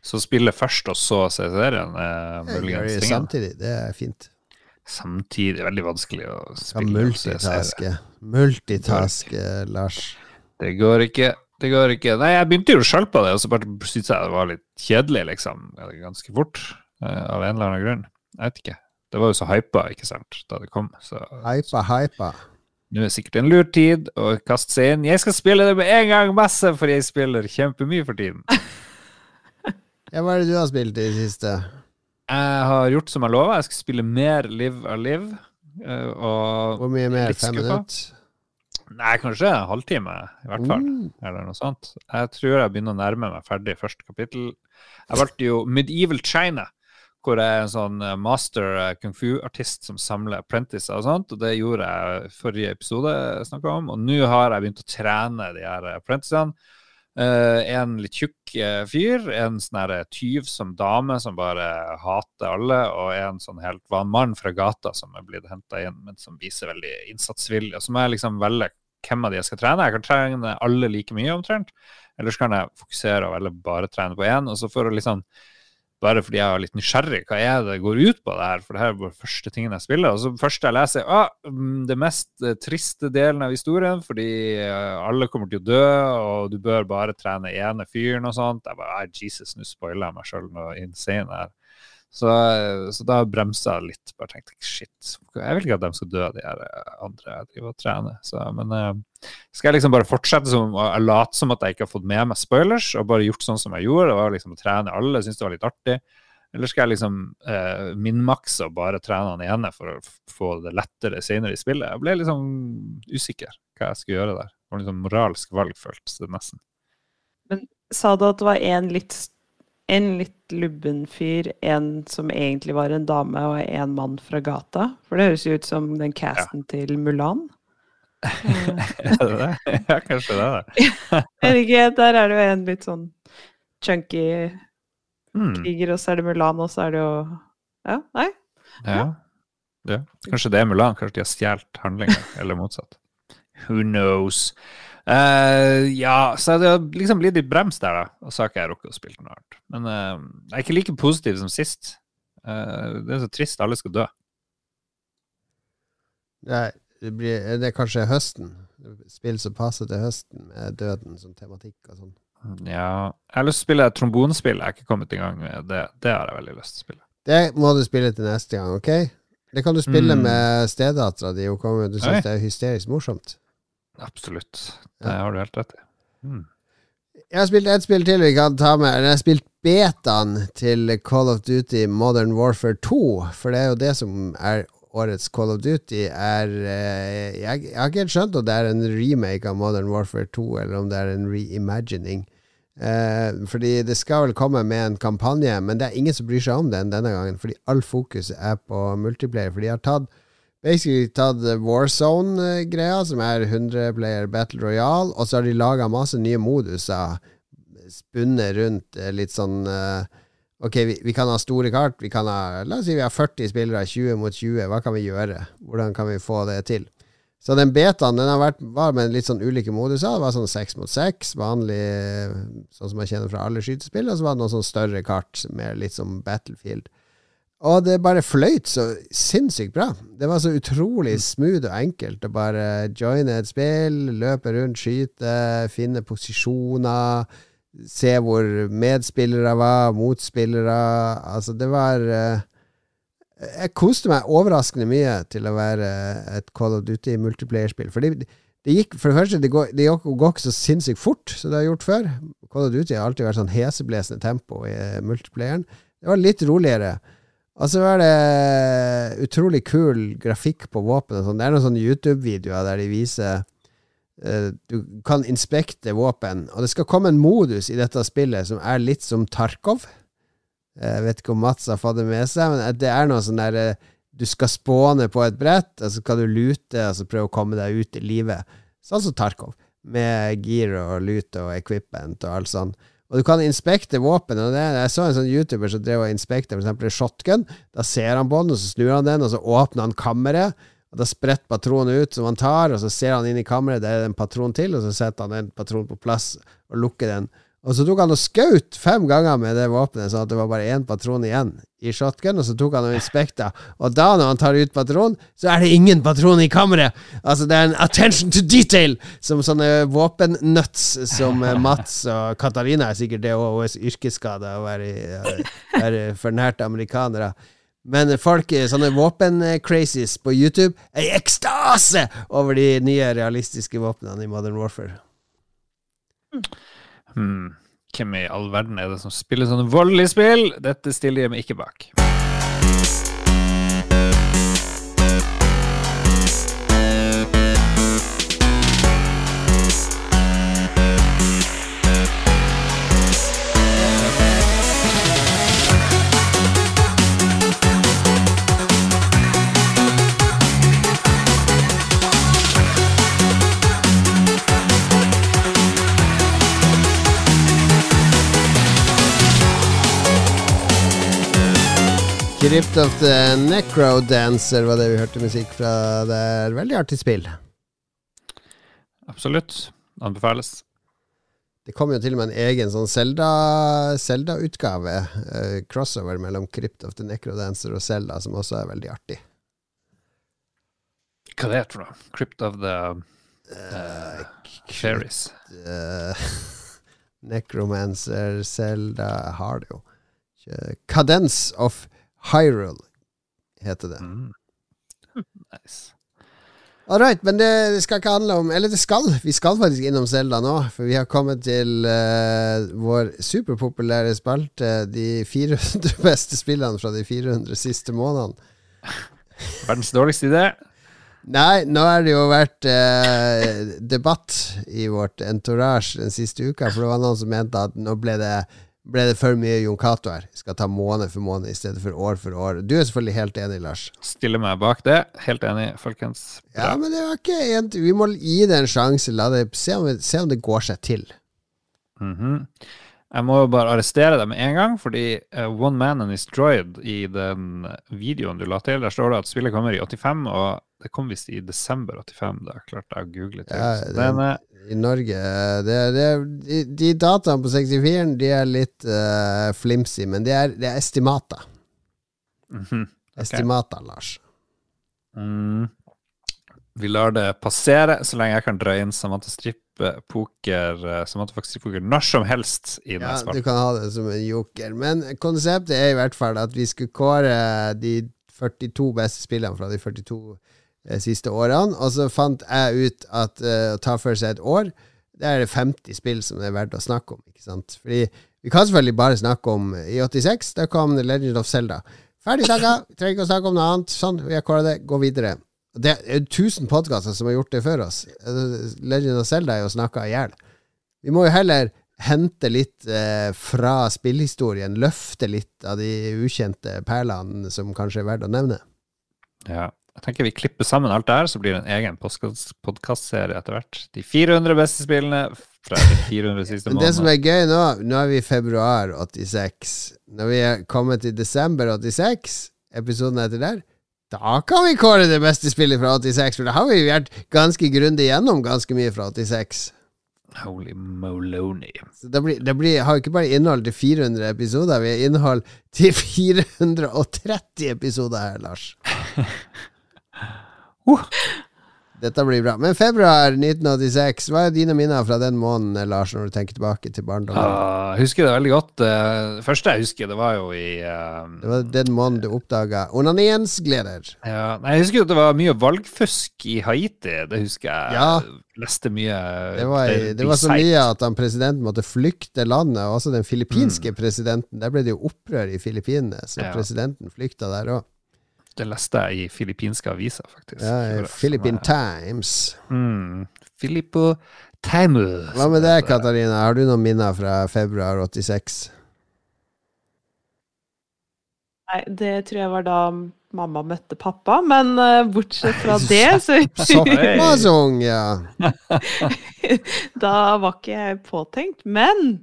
Så spille først, og så se serien? muligens tingen. Samtidig. Det er fint. Samtidig veldig vanskelig å spille. Ja, multitaske. Multitaske, Lars. Det går ikke. Det går ikke. Nei, jeg begynte jo sjøl på det, og så bare syntes jeg det var litt kjedelig, liksom. Ganske fort. Uh, av en eller annen grunn. Jeg vet ikke. Det var jo så hypa, ikke sant, da det kom. Så, hypa, hypa. Nå er det sikkert en lur tid å kaste seg inn. Jeg skal spille det med en gang masse, for jeg spiller kjempemye for tiden. Ja, Hva er det du har spilt i det siste? Jeg har gjort som jeg lova. Jeg skal spille mer Live of Live. Eh, og Hvor mye mer? Fem minutter? Nei, kanskje en halvtime, i hvert fall. Mm. Eller noe sånt. Jeg tror jeg begynner å nærme meg ferdig første kapittel. Jeg valgte jo Medieval China, hvor jeg er en sånn eh, master eh, kung fu-artist som samler apprentices og sånt. Og det gjorde jeg forrige episode jeg snakka om. Og nå har jeg begynt å trene de her apprenticene. Uh, en litt tjukk uh, fyr, en sånn tyv som dame som bare hater alle, og en sånn helt vanlig mann fra gata som er blitt henta inn, men som viser veldig innsatsvilje. Så må jeg liksom velge hvem av de jeg skal trene. Jeg kan trene alle like mye, omtrent. Eller så kan jeg fokusere og velge bare trene på én. Og så for å liksom bare fordi jeg var litt nysgjerrig. Hva er det går ut på det her? For det her er bare første tingen jeg spiller. Og så første jeg leser, ah, det mest eh, triste delen av historien, fordi eh, alle kommer til å dø, og du bør bare trene ene fyren og sånt. Jeg bare, ah, Jesus, nå spoiler jeg meg sjøl noe insane her. Så, så, da bremsa jeg litt. Bare tenkte shit, jeg vil ikke at de skal dø, de her eh, andre jeg driver og trener. Så, men uh, skal jeg liksom bare fortsette som, å late som at jeg ikke har fått med meg spoilers, og bare gjort sånn som jeg gjorde, var liksom trene alle, syntes det var litt artig? Eller skal jeg liksom uh, minmakse og bare trene han ene for å få det lettere senere i spillet? Jeg ble liksom usikker hva jeg skulle gjøre der. Det var liksom moralsk valg, føltes det nesten. Men sa du at det var en litt en litt lubben fyr, en som egentlig var en dame, og en mann fra gata. For det høres jo ut som den casten ja. til Mulan. er det det? Ja, kanskje det. Er det ikke, der er det jo en litt sånn chunky mm. kriger, og så er det Mulan, og så er det jo Ja, nei? Ja. ja. Kanskje det er Mulan. Kanskje de har stjålet handlinga, eller motsatt. Who knows? Uh, ja, så det har liksom blitt litt brems der, da. Og så har ikke jeg rukket å spille noe annet. Men uh, jeg er ikke like positiv som sist. Uh, det er så trist. Alle skal dø. Nei, det, blir, det er kanskje høsten. Spill som passer til høsten, med døden som tematikk og sånn. Ja. Jeg har lyst til å spille et trombonspill. Jeg er ikke kommet i gang med det. Det har jeg veldig lyst til å spille. Det må du spille til neste gang, OK? Det kan du spille mm. med stedattera di. Du syns det er hysterisk morsomt. Absolutt. Det har du helt rett i. Mm. Jeg har spilt ett spill til vi kan ta med. Jeg har spilt betaen til Call of Duty Modern Warfare 2. For det er jo det som er årets Call of Duty. Er, eh, jeg, jeg, har ikke helt skjønt om det er en remake av Modern Warfare 2, eller om det er en reimagining. Eh, fordi det skal vel komme med en kampanje, men det er ingen som bryr seg om den denne gangen, fordi all fokus er på multiplayer. For de har tatt basically tatt Warzone-greia, som er 100 player battle royal, og så har de laga masse nye moduser spunnet rundt eh, litt sånn eh, Ok, vi, vi, kan ha store kart. Vi kan ha, La oss si vi har 40 spillere, 20 mot 20. Hva kan vi gjøre? Hvordan kan vi få det til? Så den betaen den har vært, var med litt sånn ulike moduser. Det var sånn seks mot seks, vanlig sånn som man kjenner fra alle skytespill. Og så var det noen sånn større kart med litt sånn Battlefield. Og det bare fløyt så sinnssykt bra. Det var så utrolig smooth og enkelt å bare joine et spill, løpe rundt, skyte, finne posisjoner se hvor medspillere var, motspillere Altså, det var uh, Jeg koste meg overraskende mye til å være et Call of Duty multiplayer-spill. For det, det, gikk For det første, det går, det går ikke så sinnssykt fort som det har gjort før. Call of Duty har alltid vært sånn heseblesende tempo i multiplayeren. Det var litt roligere. Og så var det utrolig kul grafikk på våpenet. Sånn. Det er noen sånne YouTube-videoer der de viser Eh, du kan inspekte våpen. Og det skal komme en modus i dette spillet som er litt som Tarkov. Jeg vet ikke om Mats har fått det med seg, men det er noe sånn der eh, Du skal spåne på et brett, og så skal du lute og så prøve å komme deg ut i livet. Sånn som Tarkov, med gear og lute og equipment og alt sånt. Og du kan inspekte våpen. Og det, jeg så en sånn YouTuber som drev og inspekte f.eks. shotgun. Da ser han på den, og så snur han den, og så åpner han kammeret. Og Da spretter patronen ut som han tar, og så ser han inn i kammeret, der er en patron til, og så setter han en patron på plass og lukker den. Og så tok han og skjøt fem ganger med det våpenet, sånn at det var bare én patron igjen i shotgun, og så tok han og inspekta. Og da, når han tar ut patron, så er det ingen patron i kammeret! Altså, det er en attention to detail! Som sånne våpennuts som eh, Mats og Katarina er sikkert det òg, hennes yrkesskade å være, være fornært amerikanere. Men folk, sånne våpen-crazies på YouTube, er i ekstase over de nye realistiske våpnene i Modern Warfare. Hmm. Hvem i all verden er det som spiller sånne voldelige spill? Dette stiller jeg meg ikke bak. Crypt of the Necrodancer var det vi hørte musikk fra. Det er veldig artig spill. Absolutt. Anbefales. Det kom jo til og med en egen sånn Zelda-utgave. Uh, crossover mellom Crypt of the Necrodancer og Zelda, som også er veldig artig. Hva det er det for noe? Crypt of the uh, Fairies? Uh, Necromancer, Zelda Jeg har det jo. Cadence of Hyrule heter det. Mm. Nice. All right, men det skal ikke handle om Eller det skal. Vi skal faktisk innom Selda nå. For vi har kommet til uh, vår superpopulære spalte, de 400 beste spillene fra de 400 siste månedene. Verdens dårligste idé? Nei, nå har det jo vært eh, debatt i vårt entourage den siste uka. For det var noen som mente at nå ble det ble det for mye Jon Cato her. Skal ta måned for måned i stedet for år for år. Du er selvfølgelig helt enig, Lars? Stiller meg bak det. Helt enig, folkens. Bra. Ja, men det var ikke en, Vi må gi det en sjanse. La det, se, om, se om det går seg til. Mm -hmm. Jeg må jo bare arrestere deg med en gang, fordi uh, One Man and His Droid i den videoen du la til, der står det at spillet kommer i 85, og det kom visst i desember 85. Da klarte jeg å google til. Ja, den, i Norge. Det, det, de, de dataene på 64-en De er litt uh, flimsy, men det er, det er estimater. Mm -hmm. okay. Estimater, Lars. Mm. Vi lar det passere så lenge jeg kan dra inn Samantha Strippe-poker eh, Samantha faktisk poker når som helst i Ja, du kan ha det som en joker. Men konseptet er i hvert fall at vi skulle kåre de 42 beste spillene fra de 42 de siste årene. Og så fant jeg ut at uh, å ta for seg et år, det er det 50 spill som det er verdt å snakke om. ikke sant? Fordi vi kan selvfølgelig bare snakke om I 86 da kom The Legend of Zelda. Ferdig snakka, trenger ikke å snakke om noe annet. Sånn, vi har kåra det, gå videre. Det er 1000 podkaster som har gjort det før oss. Legend of Zelda er jo snakka i hjel. Vi må jo heller hente litt eh, fra spillhistorien. Løfte litt av de ukjente perlene som kanskje er verdt å nevne. Ja. Jeg tenker vi klipper sammen alt det her, så blir det en egen podkastserie etter hvert. De 400 beste spillene fra de 400 siste månedene. det som er gøy nå, nå er vi i februar 86. Når vi er kommet til desember 86, episoden etter der, da kan vi kåre det beste spillet fra 86, for da har vi vært ganske grundig gjennom ganske mye fra 86. Holy moloney. Det, blir, det blir, har ikke bare innhold til 400 episoder, vi har innhold til 430 episoder her, Lars. Uh. Dette blir bra. Men februar 1986, hva er dine minner fra den måneden, Lars, når du tenker tilbake til barndommen? Ah, jeg husker det veldig godt. Eh, Det første jeg husker, det var jo i uh, Det var den måneden du oppdaga onaniens gleder. ja, Jeg husker jo at det var mye valgfusk i Haiti. Det husker jeg. Ja. Leste mye Det var, det var så mye at han presidenten måtte flykte landet, og også den filippinske presidenten. Der ble det jo opprør i Filippinene, så Ja. presidenten flykta der òg. Det leste jeg i filippinske aviser, faktisk. Ja, Philippine Times. Mm. Filippo Timus. Hva med deg, Katarina? Har du noen minner fra februar 86? Nei, det tror jeg var da mamma møtte pappa, men uh, bortsett fra det, så Såpass ung, ja. Da var ikke jeg påtenkt. Men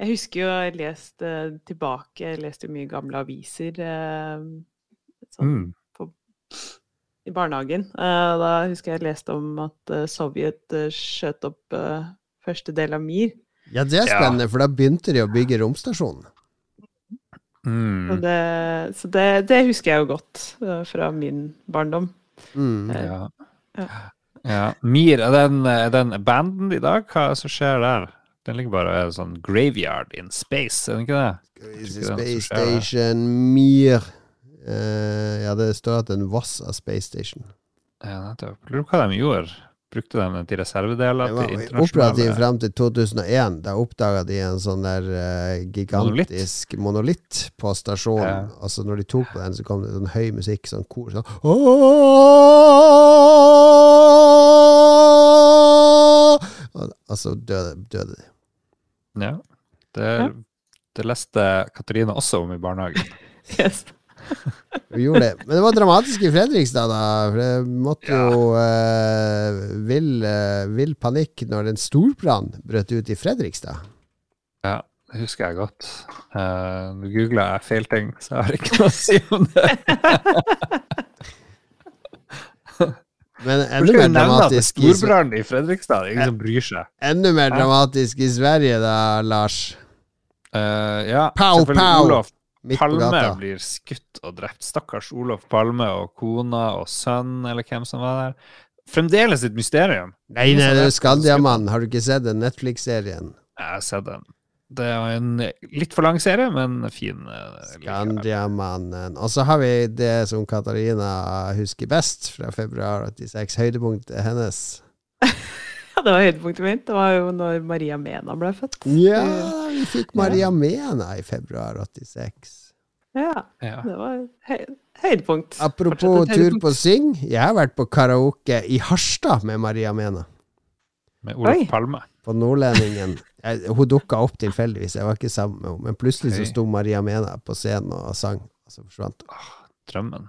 jeg husker jo jeg leste tilbake Jeg leste mye gamle aviser eh, sånn, Mm. i barnehagen. Uh, da husker jeg leste om at uh, Sovjet uh, skjøt opp første del av Mir. Ja, det er Ja. spennende, for da begynte de å bygge romstasjonen. Så, Mm. det, så det, det husker jeg jo godt fra min barndom. Mm. Ja. Ja. ja. Mir, er den, er den banden i dag? Hva er det som skjer der? Den ligger bare og er sånn graveyard in space, er den ikke det? Space. Station Mir. Eh, ja, det står at den Voss av Space Station. Ja, nettopp. Lurer på hva de gjorde. Brukte de den til reservedeler Den var til operativ frem til 2001. Da oppdaga de en sånn der uh, gigantisk monolitt på stasjonen. Ja. Altså Når de tok på den, så kom det sånn høy musikk, sånn kor sånn Og og så døde, døde de. Ja. Det, det leste Katarina også om i barnehagen. Yes. Vi gjorde det. Men det var dramatisk i Fredrikstad, da. For det måtte jo eh, vill, eh, vill panikk når en storbrann brøt ut i Fredrikstad. Ja, det husker jeg godt. Uh, Nå googla jeg feil ting, så jeg har ikke noe å si om det. Men enda mer er dramatisk i, storbrann i Fredrikstad? Det er ingen som bryr seg. enda mer dramatisk i Sverige, da, Lars. Uh, ja, Pow, pow! Olof Palme blir skutt og drept. Stakkars Olof Palme og kona og sønn, eller hvem som var der. Fremdeles et mysterium. Nei, nei, det er vet Skandiamannen. Har du ikke sett den Netflix-serien? Jeg har sett den. Det er en litt for lang serie, men fin. eh. Skandiamannen. Og så har vi det som Katarina husker best fra februar 86. Høydepunktet hennes. Det var høydepunktet mitt. Det var jo når Maria Mena ble født. Ja, vi fikk Maria Mena i februar 86. Ja, Ja. det var høy, høydepunkt. Apropos høydepunkt. tur på Syng. Jeg har vært på karaoke i Harstad med Maria Mena. Med Olof Oi. Palme. På Nordlendingen. Jeg, hun dukka opp tilfeldigvis, jeg var ikke sammen med henne. Men plutselig så sto Maria Mena på scenen og sang, og så forsvant hun. Drømmen.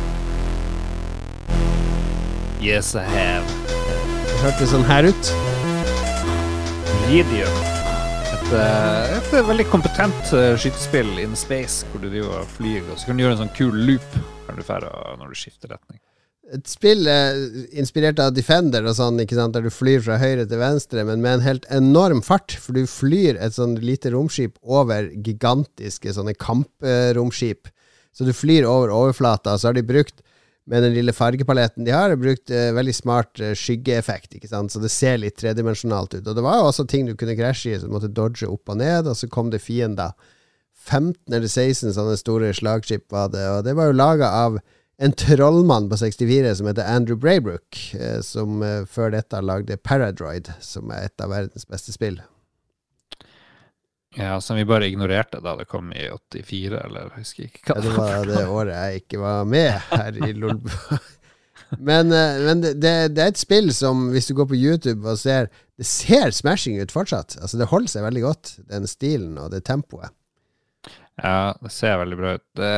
Yes, I have. Det hørtes sånn her ut. Medium. Et, eh, et eh, veldig kompetent eh, skytespill in space, hvor du driver og flyr, og så kan du gjøre en sånn kul loop når du når du skifter retning. Et spill eh, inspirert av Defender og sånn, ikke sant, der du flyr fra høyre til venstre, men med en helt enorm fart, for du flyr et sånn lite romskip over gigantiske sånne kampromskip. Så du flyr over overflata, og så har de brukt med den lille fargepaletten de har, brukt uh, veldig smart uh, skyggeeffekt, ikke sant? så det ser litt tredimensjonalt ut. Og det var jo også ting du kunne krasje i, så du måtte dodge opp og ned, og så kom det fiender. 15 eller 16 sånne store slagskip var det, og det var jo laga av en trollmann på 64 som heter Andrew Braybrook, eh, som eh, før dette lagde Paradroid, som er et av verdens beste spill. Ja, som vi bare ignorerte da det kom i 84, eller jeg husker ikke hva ja, det var. det året jeg ikke var med her i Lolbua. Men, eh, men det, det, er et spill som, hvis du går på YouTube og ser Det ser smashing ut fortsatt. Altså Det holder seg veldig godt, den stilen og det tempoet. Ja, det ser veldig bra ut. Det,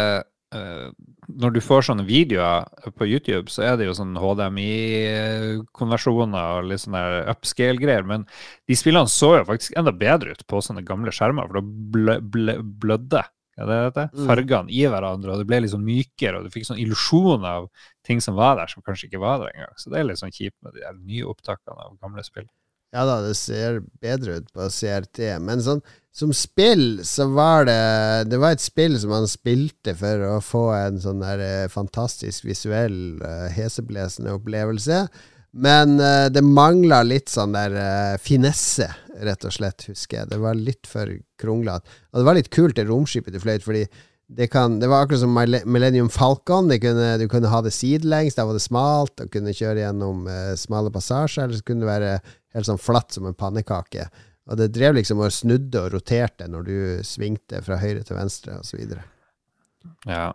når du får sånne videoer på YouTube, så er det jo sånn HDMI-konversjoner og litt sånne upscale-greier. Men de spillene så jo faktisk enda bedre ut på sånne gamle skjermer, for da blø, blø, blødde det det. Mm. fargene i hverandre, og det ble litt sånn mykere, og du fikk sånn illusjon av ting som var der, som kanskje ikke var der engang. Så det er litt sånn kjipt med de nye opptakene av gamle spill. Ja da, det ser bedre ut på CRT, men sånn som spill så var det Det var et spill som han spilte for å få en sånn der eh, fantastisk visuell, uh, heseblesende opplevelse. Men uh, det mangla litt sånn der uh, finesse, rett og slett, husker jeg. Det var litt for kronglete. Og det var litt kult, det romskipet du fløyt, fordi det, kan, det, var akkurat som Millennium Falcon. Kunne, du kunne ha det sidelengs, da var det smalt, og kunne kjøre gjennom uh, smale passasjer. Eller så kunne det være helt sånn flatt som en pannekake. Og det drev liksom og snudde og roterte når du svingte fra høyre til venstre osv. Ja,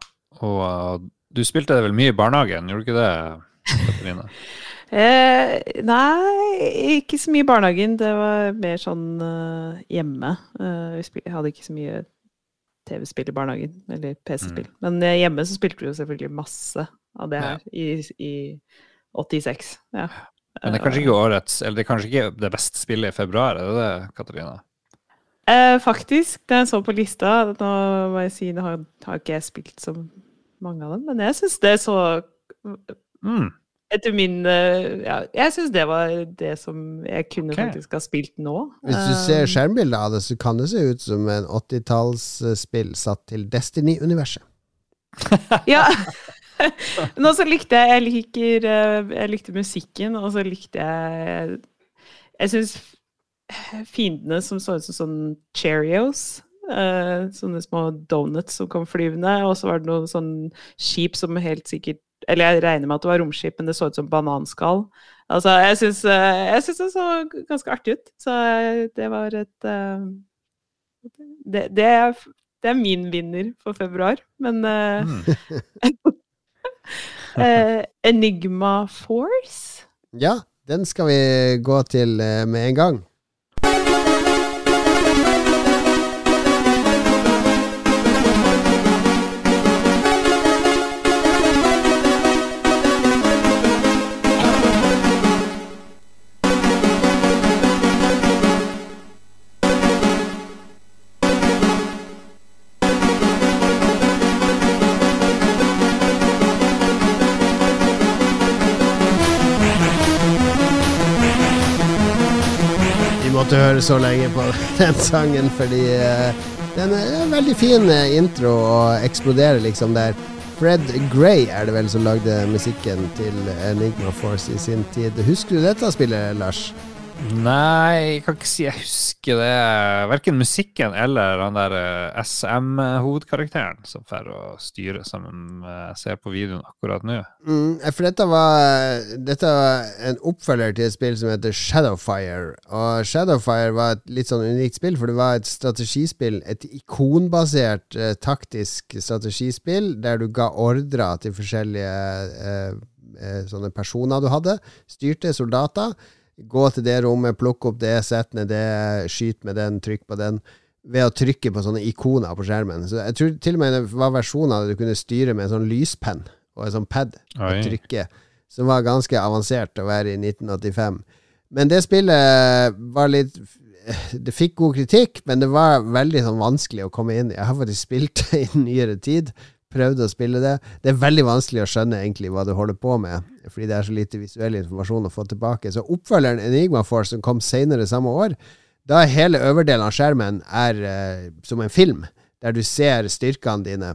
og uh, du spilte det vel mye i barnehagen, gjorde du ikke det, Katarina? eh, nei, ikke så mye i barnehagen. Det var mer sånn uh, hjemme. Uh, vi hadde ikke så mye TV-spill i barnehagen, eller PC-spill. Mm. Men uh, hjemme så spilte vi jo selvfølgelig masse av det her ja. i, i 86. Ja. Men det er kanskje ikke årets, eller det er kanskje ikke det beste spillet i februar, er det det, Katarina? Eh, faktisk, det jeg så på lista Nå må jeg si, nå har, har ikke jeg spilt så mange av dem, men jeg syns det så mm. Etter min eh, ja, Jeg syns det var det som jeg kunne okay. faktisk ha spilt nå. Hvis du ser eh, skjermbildet av det, så kan det se ut som en 80-tallsspill satt til Destiny-universet. ja. Men også likte jeg Jeg liker eh, Jeg likte musikken, og så likte jeg Jeg syns fiendene som så ut som sånn Cheerios uh, Sånne små donuts som kom flyvende, og så var det noen sånn skip som helt sikkert Eller jeg regner med at det var romskip, men det så ut som bananskall. Altså, jeg syns, jeg syns det så ganske artig ut. Så det var et det, det, er, det, er, min vinner for februar, men mm. uh, Enigma Force. Ja, den skal vi gå til uh, med en gang. Høre så lenge på den sangen, fordi uh, den er en veldig fin eh, intro og eksploderer liksom der. Fred Gray er det vel som lagde musikken til Enigma Force i sin tid. Husker du dette spillet, Lars? Nei, jeg kan ikke si jeg husker det. Verken musikken eller han der eh, SM-hovedkarakteren som får å styre, som jeg ser på videoen akkurat nå. Mm, for dette var, dette var en oppfølger til et spill som heter Shadowfire. Og Shadowfire var et litt sånn unikt spill, for det var et strategispill, et ikonbasert eh, taktisk strategispill, der du ga ordrer til forskjellige eh, eh, sånne personer du hadde. Styrte soldater Gå til det rommet, plukke opp det, sett ned det, skyt med den, trykk på den. Ved å trykke på sånne ikoner på skjermen. Så jeg tror til og med det var versjoner det du kunne styre med en sånn lyspenn og en sånn pad og trykke, som var ganske avansert å være i 1985. Men det spillet var litt Det fikk god kritikk, men det var veldig sånn vanskelig å komme inn i. Jeg har faktisk spilt det i nyere tid prøvde å spille det. Det er veldig vanskelig å skjønne egentlig hva du holder på med, fordi det er så lite visuell informasjon å få tilbake. Så oppfølgeren Enigma Force, som kom senere samme år, da er hele øverdelen av skjermen er uh, som en film, der du ser styrkene dine.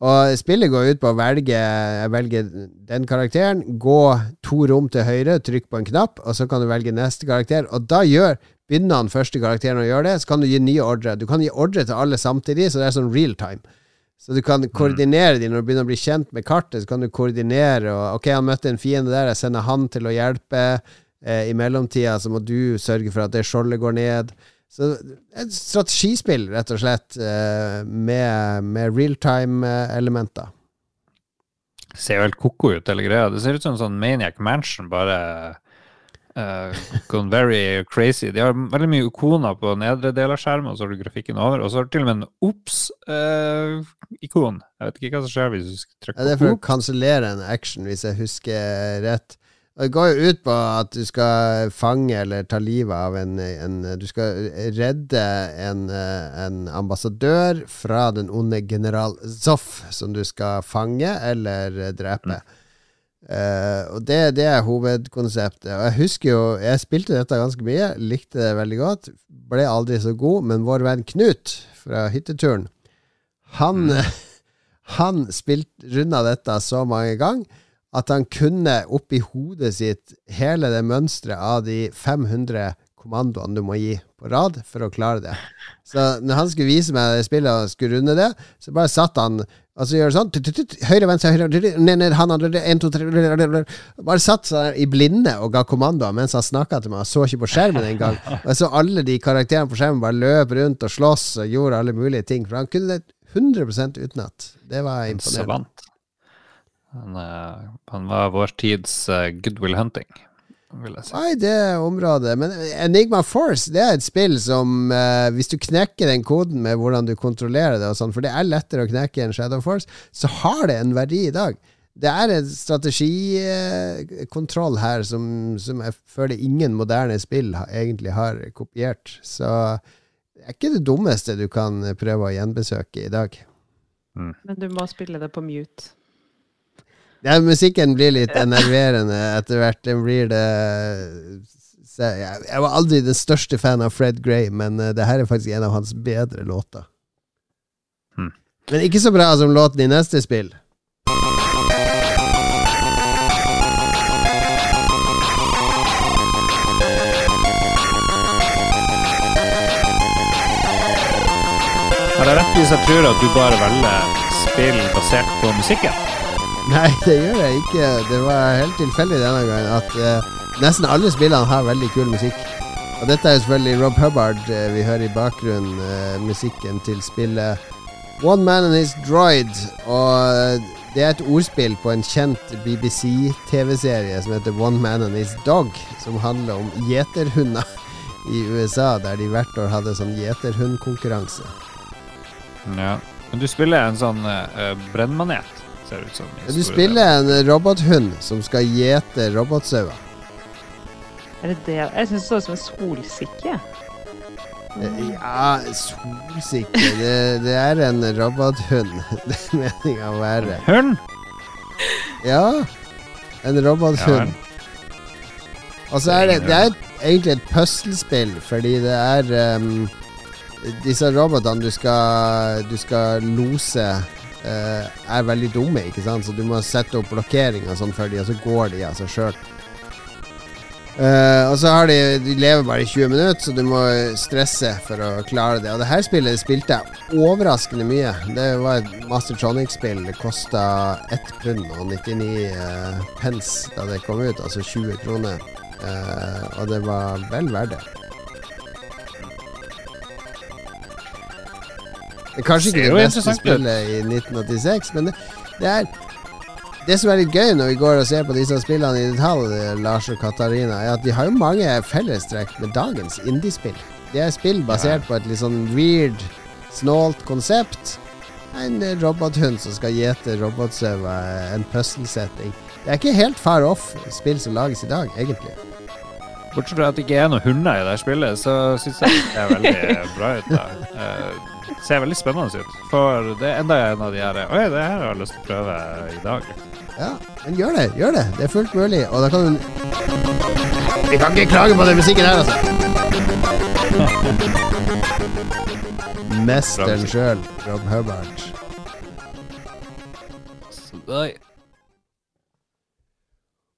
Og spillet går ut på å velge Jeg velger den karakteren, gå to rom til høyre, trykk på en knapp, og så kan du velge neste karakter. Og da gjør begynner den første karakteren å gjøre det, så kan du gi nye ordre. Du kan gi ordre til alle samtidig, så det er sånn real time. Så du kan koordinere dem når du begynner å bli kjent med kartet. Så kan du koordinere og Ok, han møtte en fiende der, jeg sender han til å hjelpe. Eh, I mellomtida så må du sørge for at det skjoldet går ned. Så et strategispill, rett og slett, eh, med, med realtime-elementer. Ser jo helt ko-ko ut, hele greia. Det ser ut som en sånn Maniac Mansion, bare uh, gone very crazy. De har veldig mye ikoner på nedre del av skjermen, og så har du grafikken over. Og så har du til og med en OBS-ikon. jeg vet ikke hva som skjer hvis du trykker på ja, Det er for å kansellere en action, hvis jeg husker rett. Det går jo ut på at du skal fange eller ta livet av en, en Du skal redde en, en, ambassadør fra den onde general Zoff, som du skal fange eller drepe. Mm. Uh, og det, det, er hovedkonseptet. Og jeg husker jo Jeg spilte dette ganske mye, likte det veldig godt. Ble aldri så god, men vår venn Knut fra hytteturen, han, mm. han spilte runda dette så mange ganger at han kunne oppi hodet sitt hele det mønsteret av de 500 kommandoene du må gi på rad for å klare det. Så når han skulle vise meg det spillet og skulle runde det, så bare satt han og så gjør det sånn Høyre, venstre, høyre ned, ned, han en, to, tre Bare satt seg i blinde og ga kommandoer mens han snakka til meg. Jeg så ikke på skjermen engang. Og så alle de karakterene på skjermen bare løp rundt og slåss og gjorde alle mulige ting. For han kunne det 100 utenat. Det var imponerende. Han, eh, han var vår tids uh, goodwill hunting, vil jeg si. Nei, det området. Men Enigma Force det er et spill som uh, Hvis du knekker den koden med hvordan du kontrollerer det, og sånn, for det er lettere å knekke enn Shadow Force, så har det en verdi i dag. Det er en strategikontroll her som, som, jeg føler ingen moderne spill egentlig har kopiert. Så det er ikke det dummeste du kan prøve å gjenbesøke i dag. Mm. Men du må spille det på mute. Ja, musikken blir litt enerverende etter hvert. Den blir det Jeg var aldri den største fan av Fred Gray, men uh, det her er faktisk en av hans bedre låter. Hmm. Men ikke så bra som låten i neste spill. Har jeg rett hvis jeg tror at du bare velger spill basert på musikken? Nei, det gjør jeg ikke. Det var helt tilfeldig denne gangen at uh, nesten alle spillene har veldig kul musikk. Og dette er jo selvfølgelig Rob Hubbard uh, vi hører i bakgrunnen. Uh, musikken til spillet One Man and His Droid. Og det er et ordspill på en kjent BBC-TV-serie som heter One Man and His Dog, som handler om gjeterhunder i USA, der de hvert år hadde sånn gjeterhundkonkurranse. Ja. Men du spiller en sånn brennmanet? Ser ut som. Du spiller en robothund som skal gjete robotsauer. Er det det? Jeg syns det så ut som en solsikke. Eh, ja, solsikke det, det, er en robothund. Det er meninga å være. Hund? Ja. En robothund. Og så er det, det er egentlig et puslespill, fordi det er um, disse robotene du skal, du skal lose uh, er veldig dumme, ikke sant? så du må sette opp blokkeringer sånn for dem, og så går de av seg sjøl. Uh, eh, og så har de De lever bare i 20 minutter, så du må stresse for å klare det. Og det her spillet spilte jeg overraskende mye. Det var et Mastertronic-spill. Det kosta 1 pund og 99 uh, pence da det kom ut, altså 20 kroner. Uh, og det var vel verdt det. Kanskje ikke det, det beste spillet i 1986, men det, det, er Det som er litt gøy når vi går og ser på disse spillene i detalj, Lars og Katarina, er at de har jo mange fellestrekk med dagens indiespill. Det er spill basert på et litt sånn weird, snålt konsept. En robothund som skal gjete robotsauer, en puzzle-setting. Det er ikke helt far off spill som lages i dag, egentlig. Bortsett fra at det ikke er noen hunder i det spillet, så syns jeg det er veldig bra ut. da. Ser veldig spennende ut. For det er enda en av de her Oi, det her har jeg lyst til å prøve i dag. Ja, men gjør det. Gjør det. Det er fullt mulig. Og da kan du Vi kan ikke klage på den musikken her, altså. Mesteren sjøl, Rob Hubbard. Oi.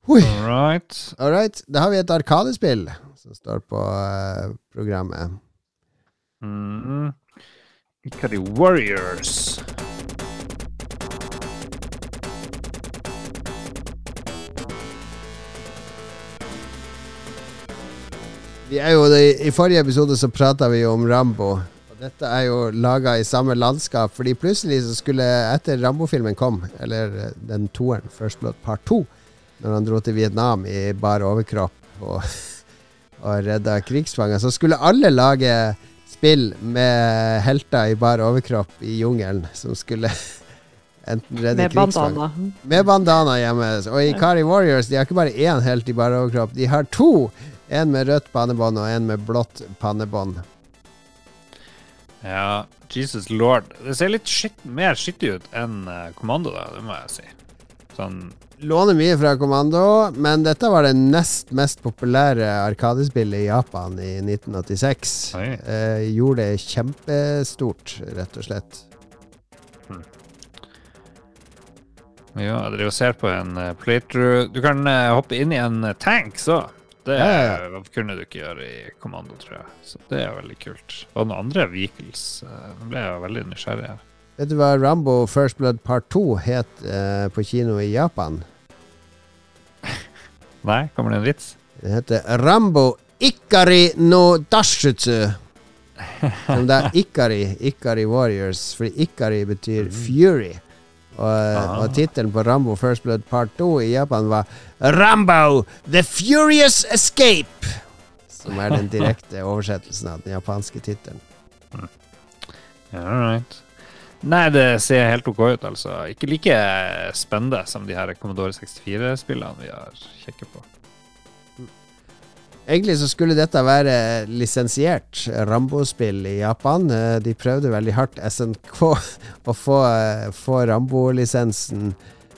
All right. All right. Da har vi et arkadespill som står på uh, programmet. Mm. Ikari Warriors. Vi er jo, I forrige episode så prata vi jo om Rambo. Og dette er jo laga i samme landskap, fordi plutselig så skulle, etter Rambo-filmen kom, eller eh, den toeren, First Blood Part 2, når han dro til Vietnam i bar overkropp og, og redda krigsfanger, så skulle alle lage spill med helter i bar overkropp i jungelen, som skulle enten redde Med krigsfanger med bandana hjemme. Og i Kari Warriors de har ikke bare én helt i bare overkropp, de har to. En med rødt pannebånd og en med blått pannebånd. Ja, Jesus lord. Det ser litt skitt, mer skittig ut enn eh, Kommando, da, det må jeg si. Sånn Låner mye fra Kommando, men dette var det nest mest populære arkadespillet i Japan i 1986. Eh, gjorde det kjempestort, rett og slett. Ja, jeg driver og ser på en uh, playthrough. Du kan eh, hoppe inn i en uh, tank, så. Det Ja, ja, eh, kunne du ikke gjøre i Kommando, tror jeg. Så det er veldig kult. Og noen andre vehicles. eh, Nå ble jeg veldig nysgjerrig her. Vet du hva Rambo First Blood Part 2 het eh, på kino i Japan? Nei, kommer det en vits? Det heter Rambo Ikari no Dashutsu. Som det er Ikari, Ikari Warriors, for Ikari betyr fury. Og, Ah. og tittelen på Rambo First Blood Part 2 i Japan var Rambo The Furious Escape. Som er den direkte oversettelsen av den japanske tittelen. All right. Nei, det ser helt OK ut, altså. Ikke like spennende som de her Commodore 64-spillene vi har kikket på. Egentlig så skulle dette være lisensiert Rambo-spill i Japan. Eh, De prøvde veldig hardt, SNK, å få, eh, få Rambo-lisensen.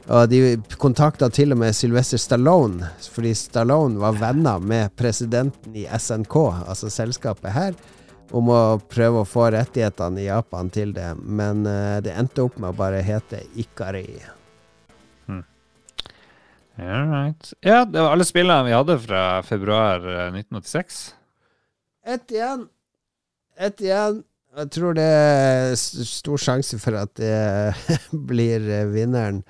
Og de kontakta til og med Sylvester Stallone, fordi Stallone var venner med presidenten i SNK, altså selskapet her, om å prøve å få rettighetene i Japan til det. Men eh, det endte opp med å bare hete Ikari. All right. Ja, det var alle spillene vi hadde fra februar eh, 1986. Ett igjen. Ett igjen. Jeg tror det er stor sjanse for at det blir eh, vinneren.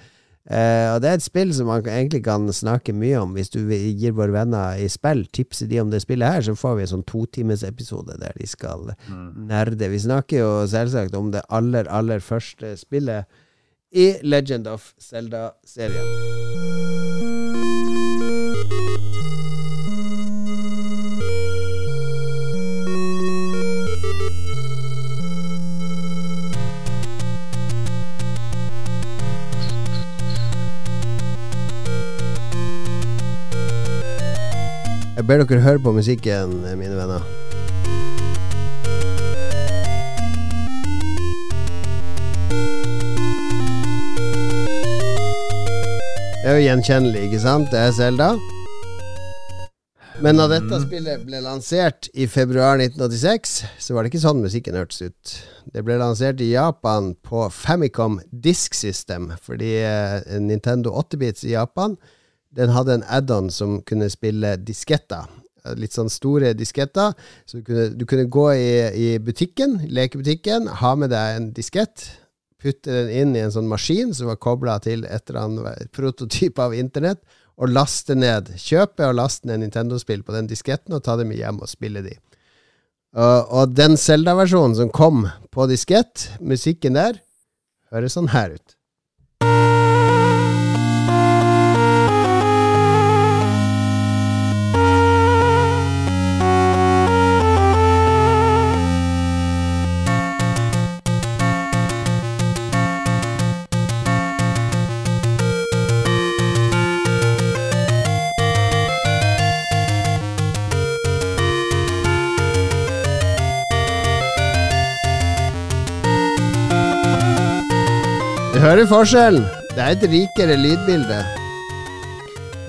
Eh, og det er et spill som man egentlig kan snakke mye om. Hvis du gir våre venner i spill, tipser de om det spillet her, så får vi en sånn totimesepisode der de skal nerde. Vi snakker jo selvsagt om det aller, aller første spillet i Legend of Zelda-serien. Jeg ber dere høre på musikken, mine venner. Det er jo gjenkjennelig, ikke sant? Det er Zelda. Men da dette spillet ble lansert i februar 1986, så var det ikke sånn musikken hørtes ut. Det ble lansert i Japan på Famicom Disk System, fordi eh, Nintendo 8-bits i Japan den hadde en add-on som kunne spille disketter. Litt sånn store disketter. Så du kunne, du kunne gå i, i butikken, lekebutikken, ha med deg en diskett, putte den inn i en sånn maskin som var kobla til et eller annet prototyp av internett, og laste ned. Kjøpe og laste ned Nintendo-spill på den disketten og ta dem med hjem og spille de. Og, og den Zelda-versjonen som kom på diskett, musikken der, høres sånn her ut. Hører forskjellen. Det er et rikere lydbilde.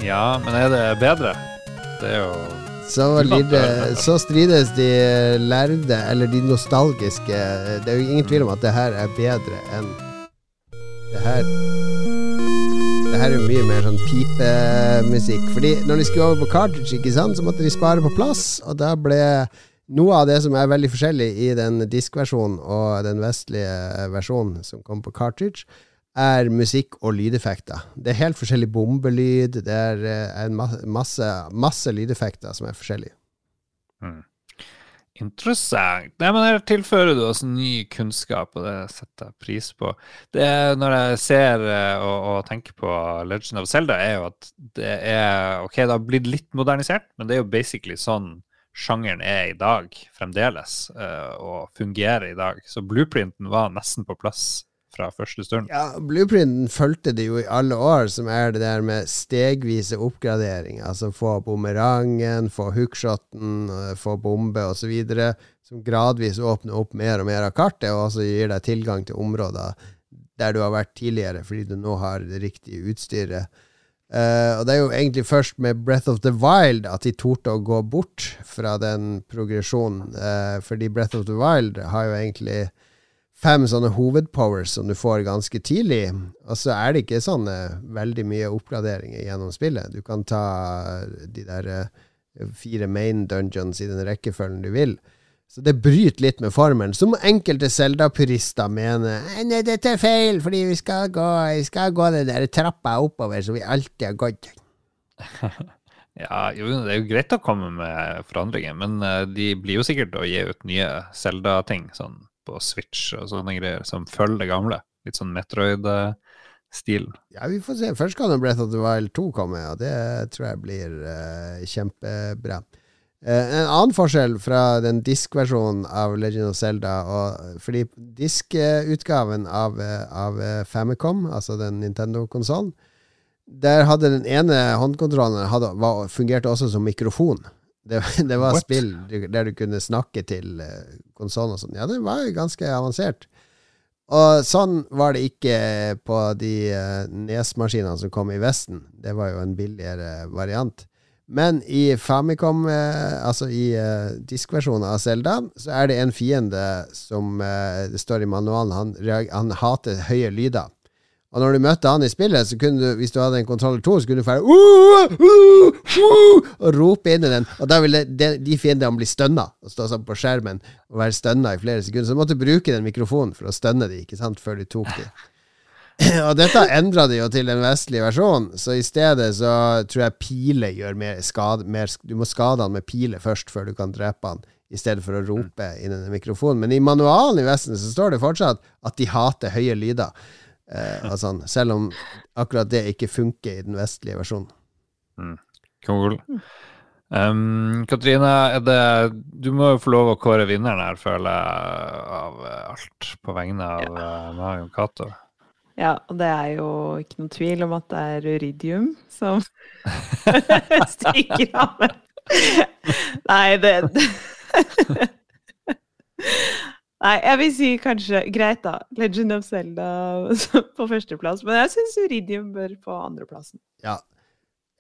Ja, men er det bedre? Det er jo Så, lide, så strides de lærde, eller de nostalgiske. Det er jo ingen tvil om at det her er bedre enn det her. Det her er jo mye mer sånn pipemusikk. Fordi når de skulle over på cartridge, ikke sant, så måtte de spare på plass, og da ble noe av det som er veldig forskjellig i den diskversjonen og den vestlige versjonen som kom på cartridge, er musikk og lydeffekter. Det er helt forskjellig bombelyd, det er eh, masse, masse lydeffekter som er forskjellige. Mm. Interessant. Nei, men Her tilfører du oss ny kunnskap, og det setter jeg pris på. Det Når jeg ser eh, og, og, tenker på Legend of Zelda, er jo at det er Ok, det har blitt litt modernisert, men det er jo basically sånn sjangeren er i dag fremdeles, uh, og fungerer i dag. Så blueprinten var nesten på plass fra første stund. Ja, Blueprinten fulgte det jo i alle år, som er det der med stegvise oppgradering. Altså få bumerangen, få hookshoten, få bombe osv. Som gradvis åpner opp mer og mer av kartet, og også gir deg tilgang til områder der du har vært tidligere, fordi du nå har det riktige utstyret. Uh, og det er jo egentlig først med Breath of the Wild at de torde å gå bort fra den progresjonen. Uh, fordi Breath of the Wild har jo egentlig fem sånne hovedpowers som du får ganske tidlig. Og så er det ikke sånn veldig mye oppgraderinger gjennom spillet. Du kan ta de der uh, fire main dungeons i den rekkefølgen du vil. Så det bryter litt med formelen, som enkelte Zelda-purister mener Nei, dette er feil, fordi vi skal gå, vi skal gå den der trappa oppover som vi alltid har gått. ja, jo, det er jo greit å komme med forandringer, men uh, de blir jo sikkert å gi ut nye Zelda-ting. sånn på Switch og sånne greier, som følger det gamle. Litt sånn Metroid-stil. Ja, vi får se. Først kan Breath of the Wild 2 komme, og det tror jeg blir uh, kjempebra. Uh, en annen forskjell fra den diskversjonen av Legend of Zelda og, Fordi diskutgaven av, av Famicom, altså den Nintendo-konsollen, der hadde den ene håndkontrollen hadde, var, fungerte også som mikrofon. Det, det var What? spill der du kunne snakke til konsollen og sånn. Ja, det var ganske avansert. Og sånn var det ikke på de uh, Nes-maskinene som kom i Vesten. Det var jo en billigere variant. Men i Famicom, eh, altså i eh, diskversjonen av Selda, så er det en fiende som eh, Det står i manualen, han, han hater høye lyder. Og når du møtte han i spillet, så kunne du, hvis du hadde en kontroller 2, så kunne du fære uh, uh, uh, og rope inn i den. Og da ville de, de fiendene bli stønna og stå sånn på skjermen og være stønna i flere sekunder. Så du måtte bruke den mikrofonen for å stønne de, ikke sant, før du tok de. og dette endra de jo til den vestlige versjonen, så i stedet så tror jeg piler gjør mer skade mer, Du må skade han med piler først før du kan drepe han, i stedet for å rope inn i den mikrofonen. Men i manualen i Vesten så står det fortsatt at de hater høye lyder. Eh, altså, selv om akkurat det ikke funker i den vestlige versjonen. Mm. Cool. Um, Katrine, det, du må jo få lov å kåre vinneren her, føler jeg, av alt på vegne av ja. uh, Mario Cato. Ja, og det er jo ikke noen tvil om at det er Uridium som stikker av. Nei, det Nei, jeg vil si kanskje Greit, da. Legend of Zelda på førsteplass. Men jeg syns Uridium bør på andreplassen. Ja.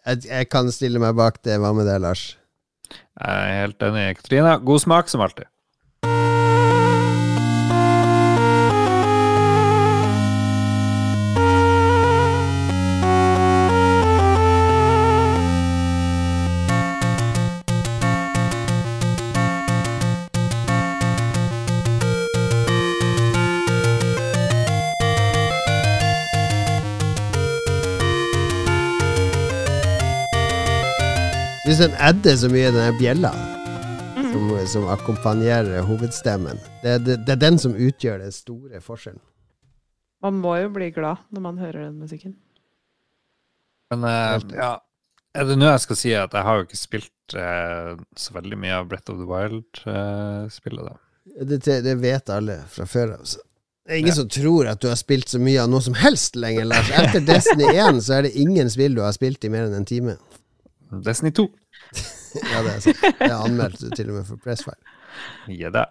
Jeg, jeg, kan stille meg bak det. Hva med det, Lars? Jeg er helt enig. Katrine, god smak som alltid. Syns den adder så mye, den bjella mm. som, som akkompagnerer hovedstemmen. Det, det, det, er den som utgjør den store forskjellen. Man må jo bli glad når man hører den musikken. Men uh, ja, er det nå jeg skal si at jeg har jo ikke spilt uh, så veldig mye av Brett of the Wild-spillet, uh, da. Det, det, vet alle fra før av. Det er ingen ja. som tror at du har spilt så mye av noe som helst lenger, Lars. Etter Destiny 1 så er det ingen spill du har spilt i mer enn en time. Destiny 2. ja, det er sant. Jeg anmeldte anmeldt det til og med for Pressfire. Ja da.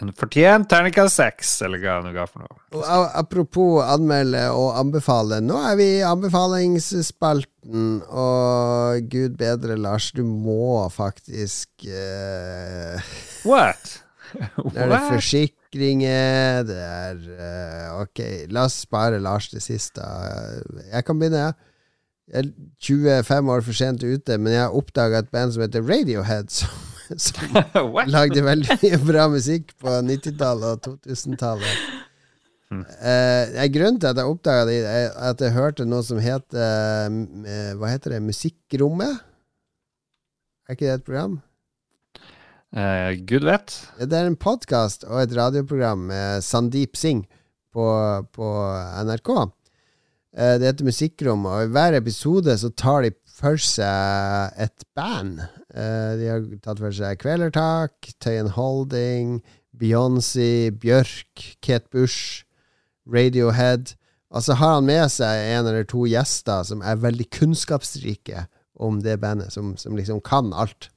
En fortjent terningkast seks, eller hva du ga for noe. Og, apropos anmelde og anbefale. Nå er vi i anbefalingsspalten, og gud bedre, Lars, du må faktisk uh, What? Det er det forsikringer, det er uh, Ok, la oss spare Lars det siste. Jeg kan begynne, jeg. Jeg er 25 år for sent ute, men jeg har oppdaga et band som heter Radiohead, som, som lagde veldig mye bra musikk på 90-tallet og 2000-tallet. Mm. Eh, grunnen til at jeg oppdaga det, er at jeg hørte noe som heter eh, Hva heter det? Musikkrommet? Er ikke det et program? Eh, Gud vet. Det er en podkast og et radioprogram med Sandeep Singh på, på NRK. Eh, Det heter Musikkrom, og i hver episode så tar de for seg et band. Eh, De har tatt for seg Kvelertak, Tøyen Holding, Beyoncé, Bjørk, Kate Bush, Radiohead. Og så har han med seg en eller to gjester som er veldig kunnskapsrike om det bandet, som, som liksom kan alt.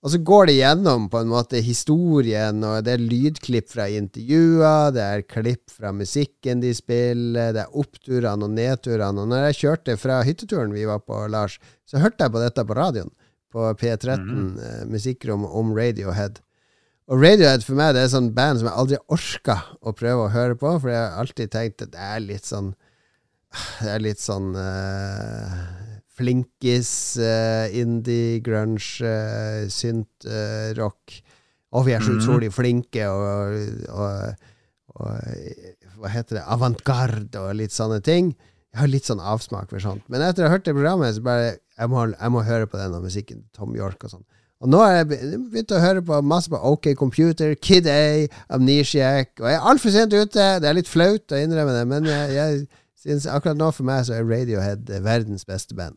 Og så går det gjennom på en måte historien, og det er lydklipp fra intervjuer, det er klipp fra musikken de spiller, det er oppturene og nedturene. Og når jeg kjørte fra hytteturen vi var på, Lars, så hørte jeg på dette på radioen. På P13, eh, musikkrom om Radiohead. Og Radiohead for meg det er sånn band som jeg aldri orka å prøve å høre på, for jeg har alltid tenkt at det er litt sånn Det er litt sånn eh, flinkis, eh, indie, grunge, uh, synt, eh, rock. Og vi er så Mhm. utrolig flinke og, og, og eh, Hva heter det? Avantgarde og litt sånne ting. Jeg har litt sånn avsmak for sånt. Men etter å ha hørt det programmet, så bare Jeg må, jeg må høre på den og musikken til Tom York og sånn. Og nå har jeg begynt å høre på masse på OK Computer, Kid A, Amnesiac, og jeg er altfor sent ute. Det er litt flaut å innrømme det, men jeg, jeg synes akkurat nå for meg så er Radiohead eh, verdens beste band.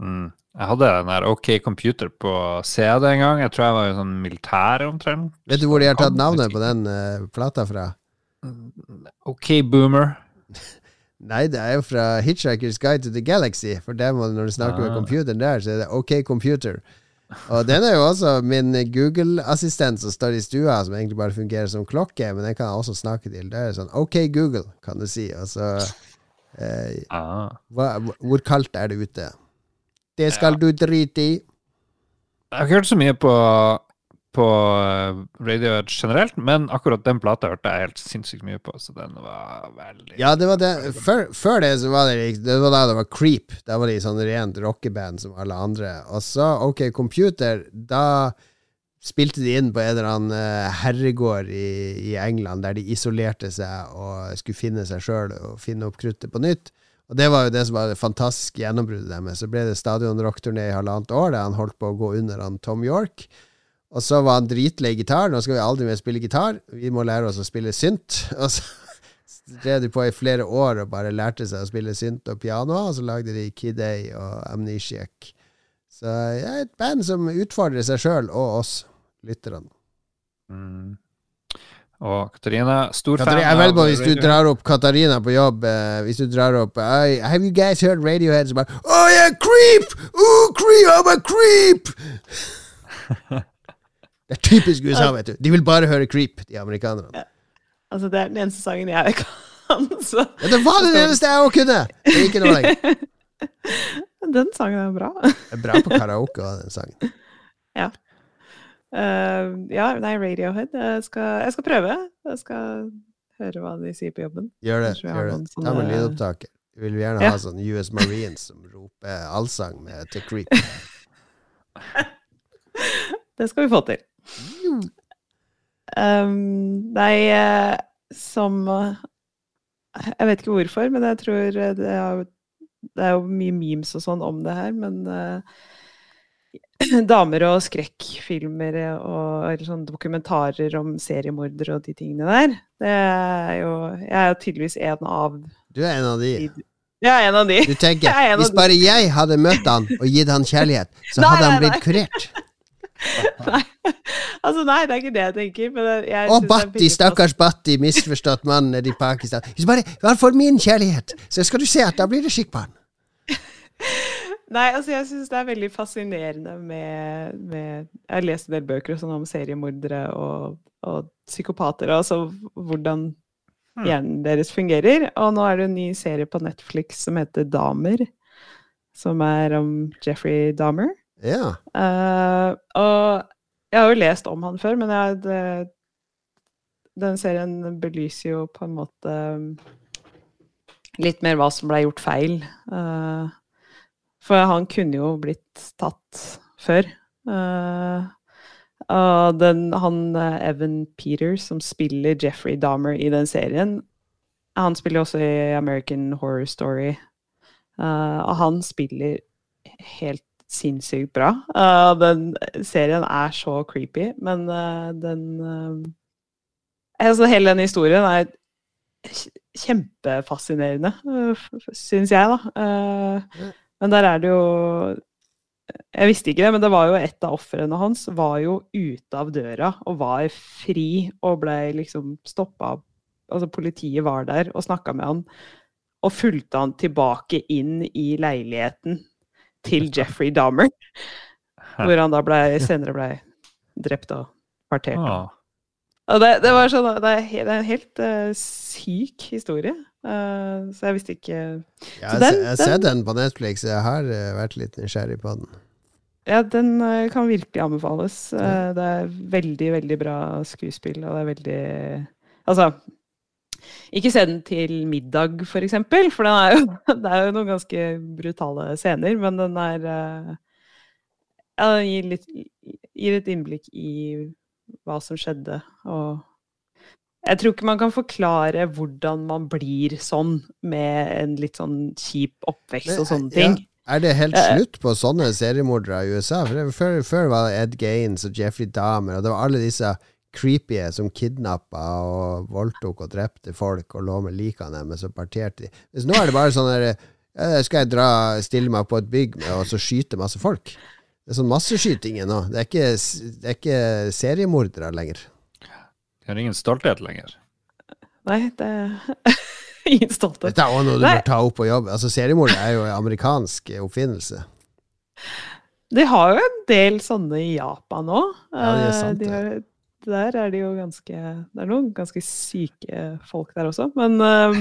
Mm. Jeg hadde den der OK Computer på CD en gang. Jeg tror jeg var i sånn militær omtrent. Vet du hvor de har tatt navnet på den uh, plata fra? OK Boomer. Nei, det er jo fra Hitchhiker's Guide to the Galaxy. For dem, når du snakker med Ah. computeren der, så er det OK Computer. Og den er jo også min Google-assistent som står i stua, som egentlig bare fungerer som klokke, men den kan jeg også snakke til. Det er sånn OK Google, kan du si. Altså eh, Ah. hva, Hvor kaldt er det ute? Det skal Ja. du drite i. Jeg har ikke hørt så mye på, på eh, Radiohead generelt, men akkurat den plata hørte jeg helt sinnssykt mye på, så den var veldig Ja, det var det. Før, før det så var det Det var da det var Creep. Da var de sånn rent rockeband som alle andre. Og så OK Computer, da spilte de inn på en eller annen eh, herregård i, i England, der de isolerte seg og skulle finne seg sjøl og finne opp kruttet på nytt. Og det var jo det som var det fantastiske gjennombruddet deres. Så ble det stadionrockturné i halvannet år, der han holdt på å gå under han Tom York. Og så var han dritlei gitar. Nå skal vi aldri mer spille gitar. Vi må lære oss å spille synt. Og så drev de på i flere år og bare lærte seg å spille synt og piano, og så lagde de Kid A og Amnesiac. Så det er et band som utfordrer seg sjøl og oss lytterne. mm. Og Katarina, stor fan Katarina, jeg er veldig av hvis du drar opp Katarina på jobb uh, Hvis du drar opp I, Have you guys heard Radiohead? Så bare Oh yeah, creep! Oh, creep! I'm a creep! det er typisk USA, vet du. De vil bare høre creep, de amerikanerne. Altså, det er den eneste sangen jeg kan, så Ja, det var den eneste jeg òg kunne! Det er ikke noe lenger. Den sangen er bra. Jeg er bra på karaoke den sangen. Eh, ja, nei, Radiohead. Jeg skal, jeg skal prøve. Jeg skal høre hva de sier på jobben. Gjør det. Gjør det. Ta med lydopptaker. Vi vil gjerne Ja. ha sånn US Marines som roper allsang med The creep. Det skal vi få til. Um, nei, eh, som eh, Jeg vet ikke hvorfor, men jeg tror det er, det er jo mye memes og sånn om det her, men eh, Damer og skrekkfilmer og eller sånn dokumentarer om seriemordere og de tingene der. Det er jo Jeg er jo tydeligvis en av Du er en av de. Jeg er en av de. Du tenker er av hvis bare jeg hadde møtt han og gitt han kjærlighet, så Nei, hadde han blitt nei. kurert. Nei, altså nei, det er ikke det jeg tenker. Men jeg, og Batti, stakkars Batti, misforstått mann nede i Pakistan. Hvis bare han får min kjærlighet, så skal du se at da blir det skikk på han. Nei, altså jeg syns det er veldig fascinerende med, med Jeg har lest en del bøker og sånn om seriemordere og, og psykopater, altså hvordan Hmm. hjernen deres fungerer. Og nå er det en ny serie på Netflix som heter Damer, som er om Jeffrey Dahmer. Ja. Uh, og jeg har jo lest om han før, men jeg, det, den serien belyser jo på en måte litt mer hva som ble gjort feil. Eh, For han kunne jo blitt tatt før. Uh, uh, den, han eh, Evan Peters, som spiller Jeffrey Dahmer i den serien, han spiller også i American Horror Story. Uh, og han spiller helt sinnssykt bra. Den serien er så creepy, men den Altså, hele den historien er kjempefascinerende, syns jeg, da. Men der er det jo jeg visste ikke det, men det var jo et av ofrene hans var jo ute av døra og var fri og ble liksom stoppa Altså politiet var der og snakka med han og fulgte han tilbake inn i leiligheten til Jeffrey Dahmer. Hvor han da ble, senere ble drept og partert. Ah. Og det, det, var sånn, det er en helt uh, syk historie. Uh, så jeg visste ikke ja, den, Jeg har sett den på Netflix, jeg har uh, vært litt nysgjerrig på den. Ja, den kan virkelig anbefales. Det er veldig, veldig bra skuespill, og det er veldig Altså, ikke se den til middag, for eksempel, for er jo, det er jo noen ganske brutale scener, men den er Ja, den gir, litt, gir et innblikk i hva som skjedde, og jeg tror ikke man kan forklare hvordan man blir sånn med en litt sånn kjip oppvekst og sånne ting. Ja. Er det helt eh, slutt på sånne seriemordere i USA? For før, før, var det Ed Gaines og Jeffrey Dahmer, og det var alle disse creepy som kidnappa og voldtok og drepte folk og lå med likene deres og parterte de. Nå er det bare sånn der Skal jeg dra, stille meg på et bygg med og så skyte masse folk? Det er sånn masseskytinger nå. Det er ikke, det er ikke seriemordere lenger. De har ingen stolthet lenger. Nei, det er ingen stolthet. Dette er også noe du bør ta opp på jobb. Altså, Seriemord er jo en amerikansk oppfinnelse. De har jo en del sånne i Japan òg. Ja, det er sant, de har, der er de jo ganske Det er noen ganske syke folk der også, men um,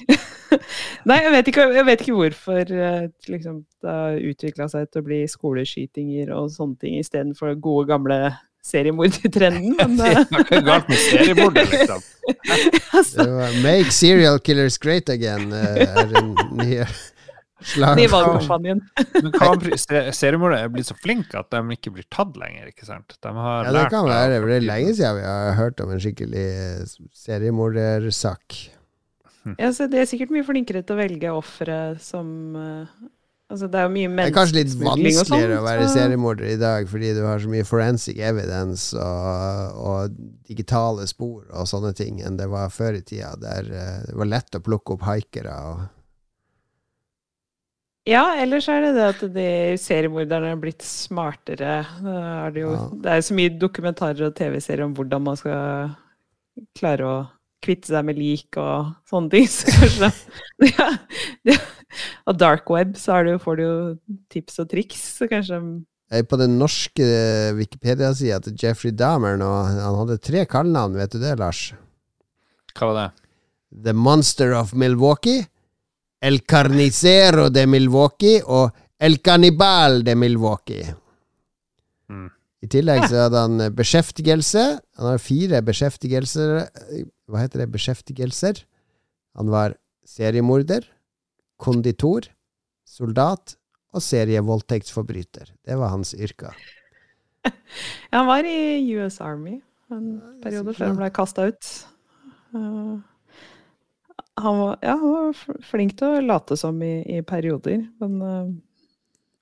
Nei, jeg vet, ikke, jeg vet ikke hvorfor eh, liksom, det har utvikla seg til å bli skoleskytinger og sånne ting istedenfor gode, gamle seriemordertrenden. Men, det er noe galt med seriemorder, liksom. altså. Make serial killers great again uh, er den nye kan seriemordere er blitt så flinke at de ikke blir tatt lenger, ikke sant? De ja, det kan være. Det er lenge siden vi har hørt om en skikkelig seriemordersak. Ja, så De er sikkert mye flinkere til å velge ofre som uh, Altså, det er jo mye Det er kanskje litt vanskeligere å være seriemorder i dag, fordi du har så mye forensic evidence og, og, digitale spor og sånne ting enn det var før i tida, der uh, det var lett å plukke opp haikere. og ja, ellers er det det at de seriemorderne er blitt smartere. Er det, jo, ja. det er så mye dokumentarer og TV-serier om hvordan man skal klare å kvitte seg med lik og sånne ting. Så kanskje ja, ja. Og dark web, så du, får du jo tips og triks, så kanskje På den norske Wikipedia-sida til Jeffrey Dahmer nå, han hadde tre kallenavn, vet du det, Lars? Hva var det? The Monster of Milwaukee, El Carnicero de Milwaukee og El Cannibal de Milwaukee. Mm. I tillegg så hadde han beskjeftigelse. Han har fire beskjeftigelser hva heter det, beskjeftigelser. Han var seriemorder, konditor, soldat og serievoldtektsforbryter. Det var hans yrke. Ja, han var i US Army en periode før han ble kasta ut. Uh, han, var, ja, han var flink til å late som i, i perioder, men uh,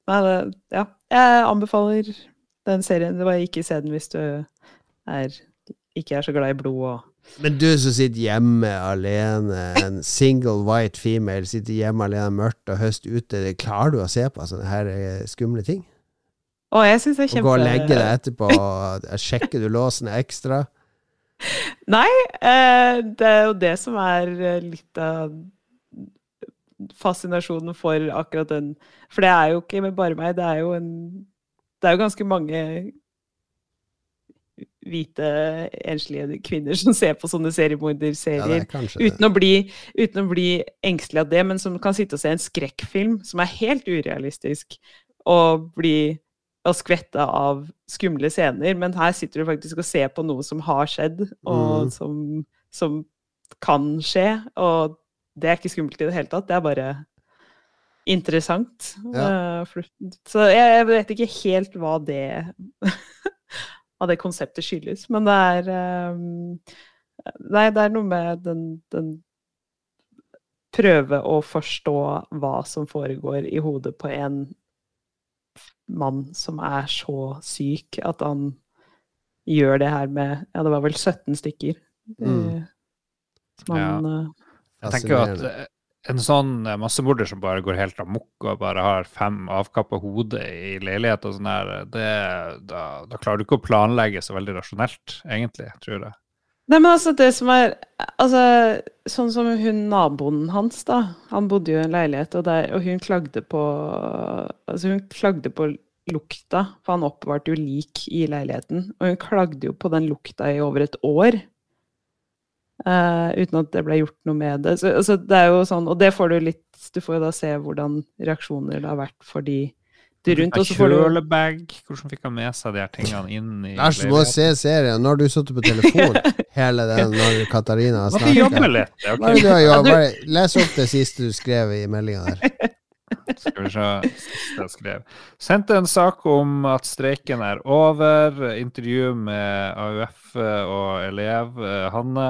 Nei, det, ja. Jeg anbefaler den serien. Det var ikke se den hvis du er, ikke er så glad i blod og men du som sitter hjemme alene, en single white female, sitter hjemme alene mørkt og høst ute, klarer du å se på sånne her eh, skumle ting? Å, jeg synes det er kjempe... Og gå og legge deg etterpå, og sjekker du låsen ekstra? Nei, eh, det er jo det som er eh, litt av fascinasjonen for akkurat den For det er jo ikke bare meg, det er jo en Det er jo ganske mange hvite, enslige kvinner som ser på sånne seriemorderserier ja, uten, å bli, uten å bli engstelig av det, men som kan sitte og se en skrekkfilm som er helt urealistisk, og bli og skvette av skumle scener. Men her sitter du faktisk og ser på noe som har skjedd, og mm. som, som kan skje. Og det er ikke skummelt i det hele tatt. Det er bare interessant. Ja. Eh, Så jeg, jeg vet ikke helt hva det Hva det konseptet skyldes, men det er eh, Nei, det er noe med den, den Prøve å forstå hva som foregår i hodet på en mann som er så syk at han gjør det her med Ja, det var vel 17 stykker. Mm. eh, Som han eh, Jeg tenker jo at en sånn eh, massemorder som bare går helt amok og bare har fem avkappa hoder i leilighet og sånn her, det, da, da klarer du ikke å planlegge så veldig rasjonelt, egentlig, tror jeg. Nei, men altså, det som er Altså, sånn som hun naboen hans, da. Han bodde jo i en leilighet, og, der, og hun klagde på Altså, hun klagde på lukta, for han oppbevarte jo lik i leiligheten. Og hun klagde jo på den lukta i over et år. Eh, uten at det ble gjort noe med det. Så, altså, det er jo sånn, og det får du litt Du får jo da se hvordan reaksjoner det har vært for de du rundt. Og så får du Kjølebag, hvordan fikk han med seg de her tingene inn i Æsj, du må se serien. Nå har du sittet på telefon hele den når Katarina har snakket. litt. ja, Bare les opp det siste du skrev i meldinga der. Skal vi se siste jeg skrev. Sendte en sak om at streiken er over. Intervju med AUF og elev eh, Hanne.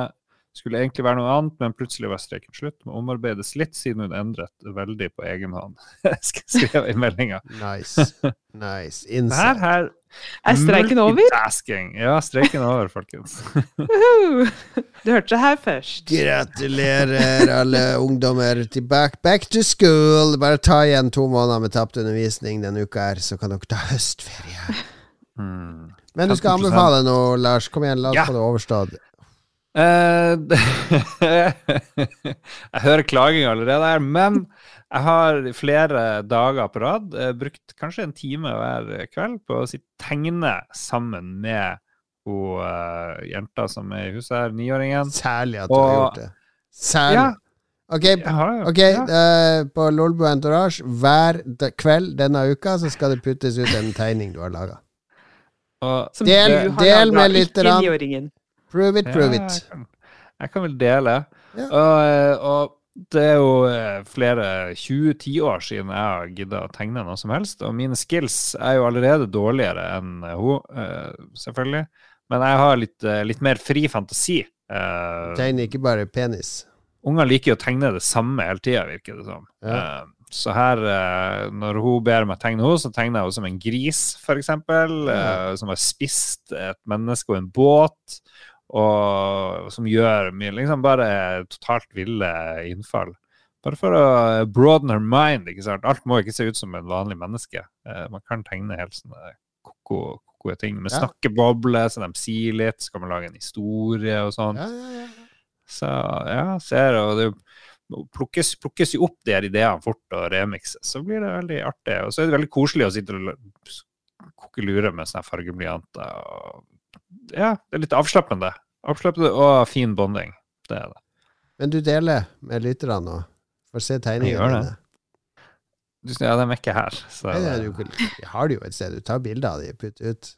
Skulle egentlig være noe annet, men plutselig var streiken slutt. Må omarbeides litt, siden hun endret veldig på egen hånd. Skrev i meldinga. Nice. Nice. Insight. her, her Er streiken over? Ja, streiken er over, folkens. Du hørte det her først. Gratulerer, alle ungdommer. til Back, back to school. Bare ta igjen to måneder med tapt undervisning denne uka her, så kan dere ta høstferie. Mm. Men du skal anbefale noe, Lars. Kom igjen, la oss Ja. få det overstått. Eh, jeg hører klaging allerede her, men jeg har flere dager på rad eh, brukt kanskje en time hver kveld på å si, tegne sammen med hun eh, jenta som er i huset her, niåringen. Særlig at du har gjort det. Særlig. Ja, Ok, har jo ja. uh, på Lolbo Entourage, hver kveld denne uka så skal det puttes ut en tegning du har laga. Del- del med lytterne. Prove it, prove Ja, it. Jeg kan, jeg kan vel dele. Ja. Og, eh, og det er jo eh, flere 20-10 år siden jeg har gidda å tegne noe som helst, og mine skills er jo allerede dårligere enn eh, hun, eh, selvfølgelig. Men jeg har litt, eh, litt mer fri fantasi. Tegner ikke bare penis. Unger liker jo å tegne det samme hele tida, virker det som. Ja. Eh, så her, eh, når hun ber meg tegne henne, så tegner jeg henne som en gris, eksempel. Ja. eh, som har spist et menneske og en båt. Og som gjør mye Liksom bare totalt ville innfall. Bare for å broaden her mind, ikke sant. Alt må ikke se ut som en vanlig menneske. Eh, man kan tegne helt sånne koko, ting. Med Ja. snakkeboble, så de sier litt. Så kan man lage en historie og sånn. Ja, ja, ja. Så ja, ser og det plukkes, plukkes jo opp de her ideene fort og remixes, så blir det veldig artig. Og så er det veldig koselig å sitte og koke lure med sånne fargeblyanter. og- Ja, det er litt avslappende. Avslappende og fin bonding. Det er det. Men du deler med lytterne nå. Får se tegningene dine. Du, ja, de er ikke her, så Nei, nei, du Vi har det jo et sted. Du tar bilder av de og putter ut.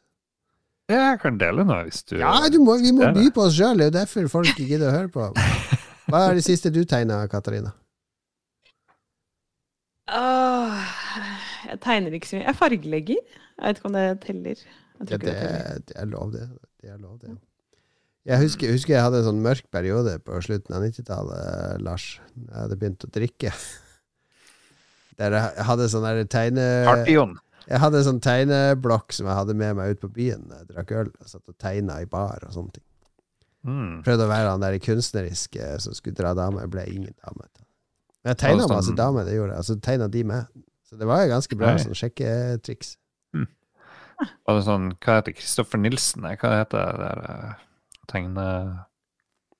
ja, jeg kan dele noe hvis du Ja, du må, vi må by på oss sjøl. Det er jo derfor folk ikke gidder å høre på. Hva er det siste du tegna, Katarina? Åh, jeg tegner ikke så mye. Jeg fargelegger. Jeg vet ikke om det teller. Jeg det, det er- det er lov, det. Det er lov, det. Jeg husker, husker jeg hadde en sånn mørk periode på slutten av 90-tallet, Lars. Jeg hadde begynt å drikke. Der jeg hadde sånn der tegne... Partion. Jeg hadde en sånn tegneblokk som jeg hadde med meg ut på byen. Jeg drakk øl og satt og tegna i bar og sånne ting. Mm. Prøvde å være han der kunstneriske som skulle dra damer. Ble ingen dame. Men jeg tegna masse damer, det gjorde jeg. Og så tegna de med. Så det var jo ganske bra sånn sjekketriks. Var det sånn, hva heter Kristoffer Nilsen? Hva heter det der eh, tegne...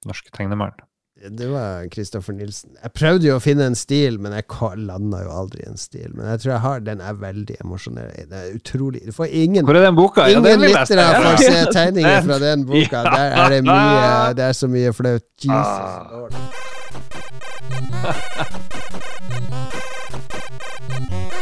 Norske tegnemannen? Det var Kristoffer Nilsen. Jeg prøvde jo å finne en stil, men jeg landa jo aldri i en stil. Men jeg tror jeg har Den er veldig emosjonerende. Det er utrolig. Du får ingen Hvor er den boka? Ingen se. lyttere får se tegninger fra den boka. Ja. Der er det mye Det er så mye flaut. Jesus Ah. lord.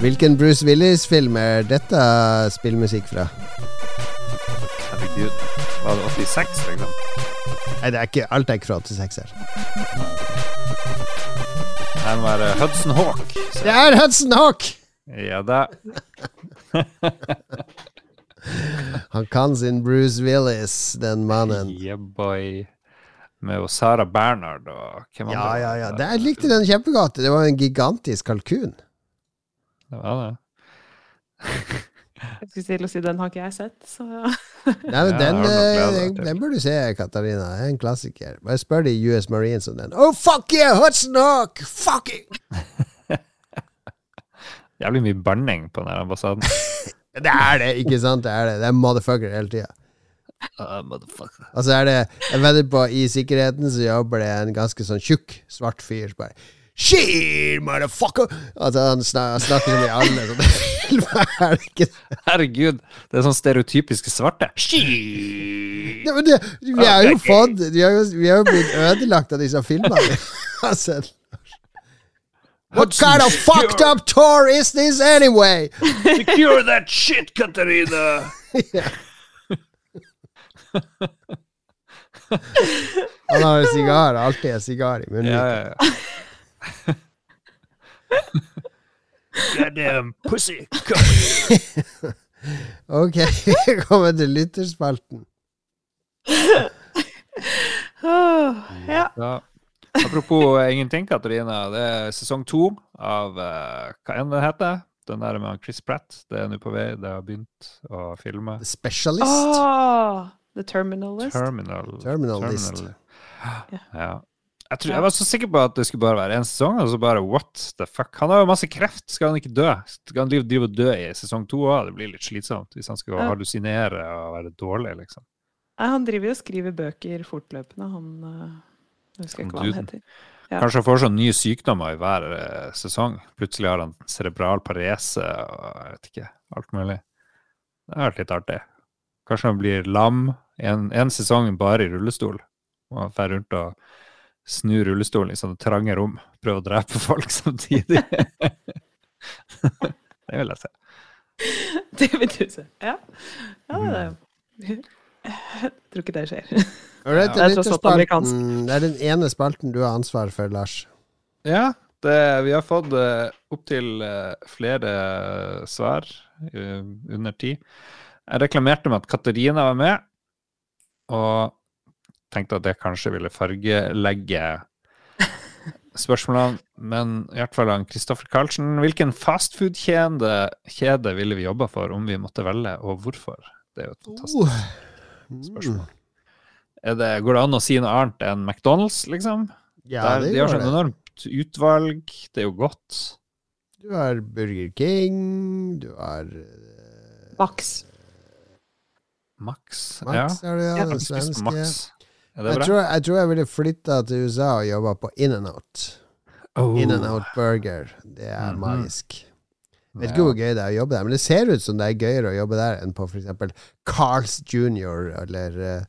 Hvilken Bruce Willis-film er dette spillmusikk fra? Herregud. Var det 86, liksom? Nei, det er ikke, alt er ikke fra 86 her. Det må være Hudson Hawk. Så- Det er Hudson Hawk! Ja da. Han kan sin Bruce Willis, den mannen. Yeah, boy. Med Sara Bernhard og hvem Ja, andre? ja, ja. ja. jeg likte den kjempegodt. Det var en gigantisk kalkun. Det var det. Jeg skulle til å si den har ikke jeg sett, så Nei, men Ja, den, du nok eh, den, den bør du se, Katarina. Det er en klassiker. Bare spør de US Marines om den. Oh, fuck yeah, Hudson Hawk! Fucking! Jævlig mye banning på den ambassaden. Det er det, ikke sant? Det er det. Det er motherfucker hele tida. Uh, motherfucker. Og så er det Jeg vedder på i sikkerheten så jobber det en ganske sånn tjukk, svart fyr. som Bare Shit, motherfucker! Altså, han snak, snakker som i alle sånne filmer. Er det ikke det? Herregud, det er sånn stereotypiske svarte. Ja, men det, vi har jo fått Vi har jo, vi har jo blitt ødelagt av disse filmene. altså, What kind of fucked up tour is this anyway? Secure that shit, Katarina! Han har en sigar, alltid en sigar i munnen. Ja, ja, ja. Goddamn pussy. Ok, vi kommer til lytterspalten. Åh, Ja. Apropos eh, ingenting, Katarina. Det er sesong to av uh, Hva enn det heter. Den der med Chris Pratt. Det er nå på vei. Det har begynt å filme. The Specialist. Åh, The Terminalist. Terminal. Terminal List. Ja. Jeg, tror, jeg var så sikker på at det skulle bare være én sesong, og så bare what the fuck. Han har jo masse kreft, skal han ikke dø? Skal han drive, og dø i sesong to òg? Det blir litt slitsomt hvis han skal Ja. hallusinere og være dårlig, liksom. Nei, han driver jo og skriver bøker fortløpende, han øh, Jeg husker ikke hva han heter. Ja. Kanskje han får sånne nye sykdommer i hver eh, sesong. Plutselig har han cerebral parese og jeg vet ikke, alt mulig. Det har vært litt artig. Kanskje han blir lam en, en sesong bare i rullestol. Og drar rundt og snur rullestolen i sånne trange rom. Prøver å drepe folk samtidig. det vil jeg se. Det vil du se. Ja. ja Mm. det, jeg tror ikke det skjer. Det er alt amerikansk. Det er den ene spalten du har ansvar for, Lars. Ja, det, vi har fått uh, opptil uh, flere svar eh, under tid. Jeg reklamerte med at Katarina var med, og tenkte at det kanskje ville fargelegge spørsmålene. Men i hvert fall han Kristoffer Karlsen, hvilken fastfood-kjede ville vi jobba for om vi måtte velge, og hvorfor? Det er jo et fantastisk Oh. Spørsmål. Er det, går det an å si noe annet enn McDonald's, liksom? Ja, Der, det de har sånn det. enormt utvalg, det er jo godt. Du har Burger King, du har eh, Max. Max. Max, ja. er det, ja, Ja, den svenske. Max. Er det Jeg tror, jeg tror jeg ville flytta til USA og jobba på In-N-Out. Oh. In-N-Out Burger. Det er Mhm. magisk. Vet ikke hvor gøy det er å jobbe der, men det ser ut som det er gøyere å jobbe der enn på f.eks. Carls Jr. eller eh,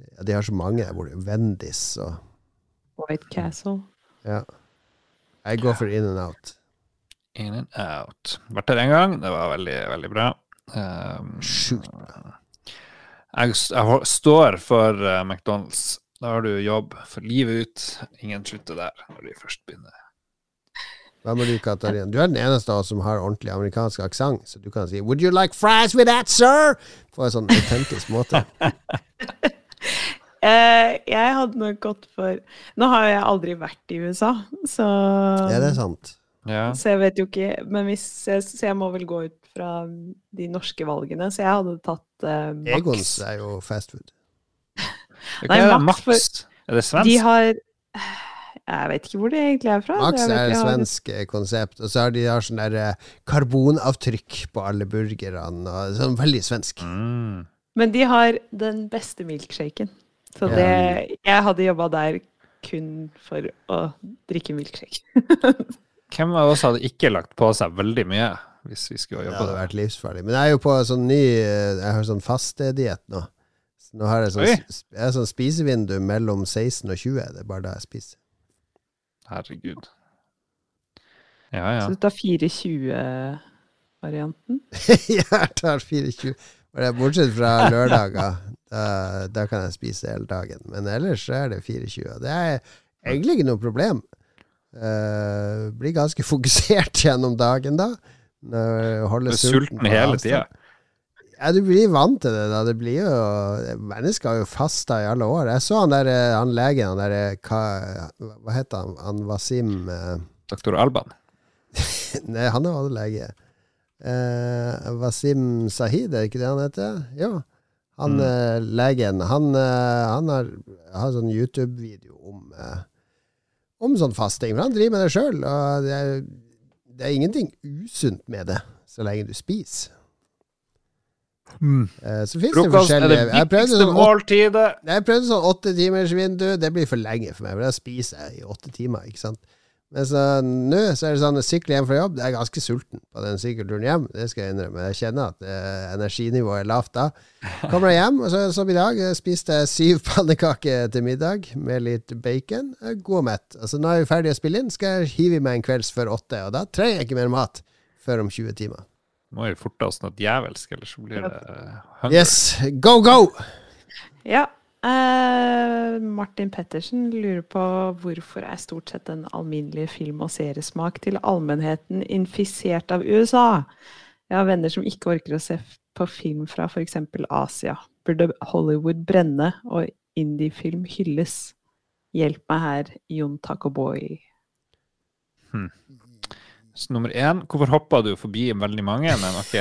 ja, De har så mange der borte. Vendis og White Castle. Ja. Jeg går for In and Out. In and out. Vært der en gang. Det var veldig, veldig bra. Um, Sjukt Jeg, jeg står for uh, McDonald's. Da har du jobb for livet ut. Ingen slutter der når de først begynner. Hva med du, Katarina? Du er den eneste av oss som har ordentlig amerikansk aksent, så du kan si 'Would you like fries with that, sir?' på en sånn autentisk måte. Uh, jeg hadde nok gått for Nå har jeg aldri vært i USA, så Ja, det er sant. Ja. Så jeg vet jo ikke Men hvis jeg, så jeg må vel gå ut fra de norske valgene, så jeg hadde tatt uh, Max. Egons er jo fast food. Nei, er det? Max, for, Er det svensk? De har Jeg vet ikke hvor de egentlig er fra. Max er et svensk eh, konsept, og så har de har sånn der eh, karbonavtrykk på alle burgerne. Og sånn veldig svensk. Mm. Men de har den beste milkshaken. Så det Jeg hadde jobba der kun for å drikke milkshake. Hvem av oss hadde ikke lagt på seg veldig mye hvis vi skulle Det hadde vært livsfarlig. Men jeg er jo på sånn ny eh, Jeg har sånn fastediett nå. Så nå har jeg sånn, jeg har sånn spisevindu mellom 16 og 20. Det er bare da jeg spiser. Herregud. Ja, ja. Så du tar 420-varianten? jeg tar 24. Bare Bortsett fra lørdager. Da, da kan jeg spise hele dagen. Men ellers så er det 24. Det er egentlig ikke noe problem. Uh, blir ganske fokusert gjennom dagen da. Når- Du Holder er sulten hele tida. Ja, du blir vant til det. da Det blir jo Mennesker har jo fasta i alle år. Jeg så han der eh, han legen, han der eh, hva, hva heter han? Han Wasim eh, Doktor Alban. Nei, han er også lege. Eh, Wasim Sahid, er ikke det han heter? Jo. Han Mm. eh, legen, han, eh, han har, har sånn YouTube-video om Om sånn fasting. For han driver med det sjøl, og det er, det er ingenting usunt med det, så lenge du spiser. Eh, så fins det er forskjellige Jeg prøvde viktigste sånn åtte, måltidet. jeg prøvde sånn åtte timers vindu. Det blir for lenge for meg, for da spiser jeg i åtte timer. ikke sant? Men så nå så er det sånn, jeg sykler hjem fra jobb. Jeg er ganske sulten på den sykkelturen hjem. Det skal jeg innrømme. Jeg kjenner at eh, energinivået er lavt da. Kommer jeg hjem, og så som i dag, spiste jeg syv pannekaker til middag med litt bacon. Jeg er god og mett. Altså, nå er vi ferdig å spille inn, skal jeg hive i meg en kvelds før åtte. Og da trenger jeg ikke mer mat før om 20 timer. Må jo forte oss noe djevelsk, ellers så blir det eh, hunger. Yes, go, go! Ja. Uh, Martin Pettersen lurer på hvorfor er stort sett den alminnelige film- og seriesmak til allmennheten infisert av USA? Jeg har venner som ikke orker å se på film fra f.eks. Asia. Burde Hollywood brenne og indiefilm hylles? Hjelp meg her, Jon Taco Boy. Så nummer én, hvorfor hoppa du forbi veldig mange? Men ok,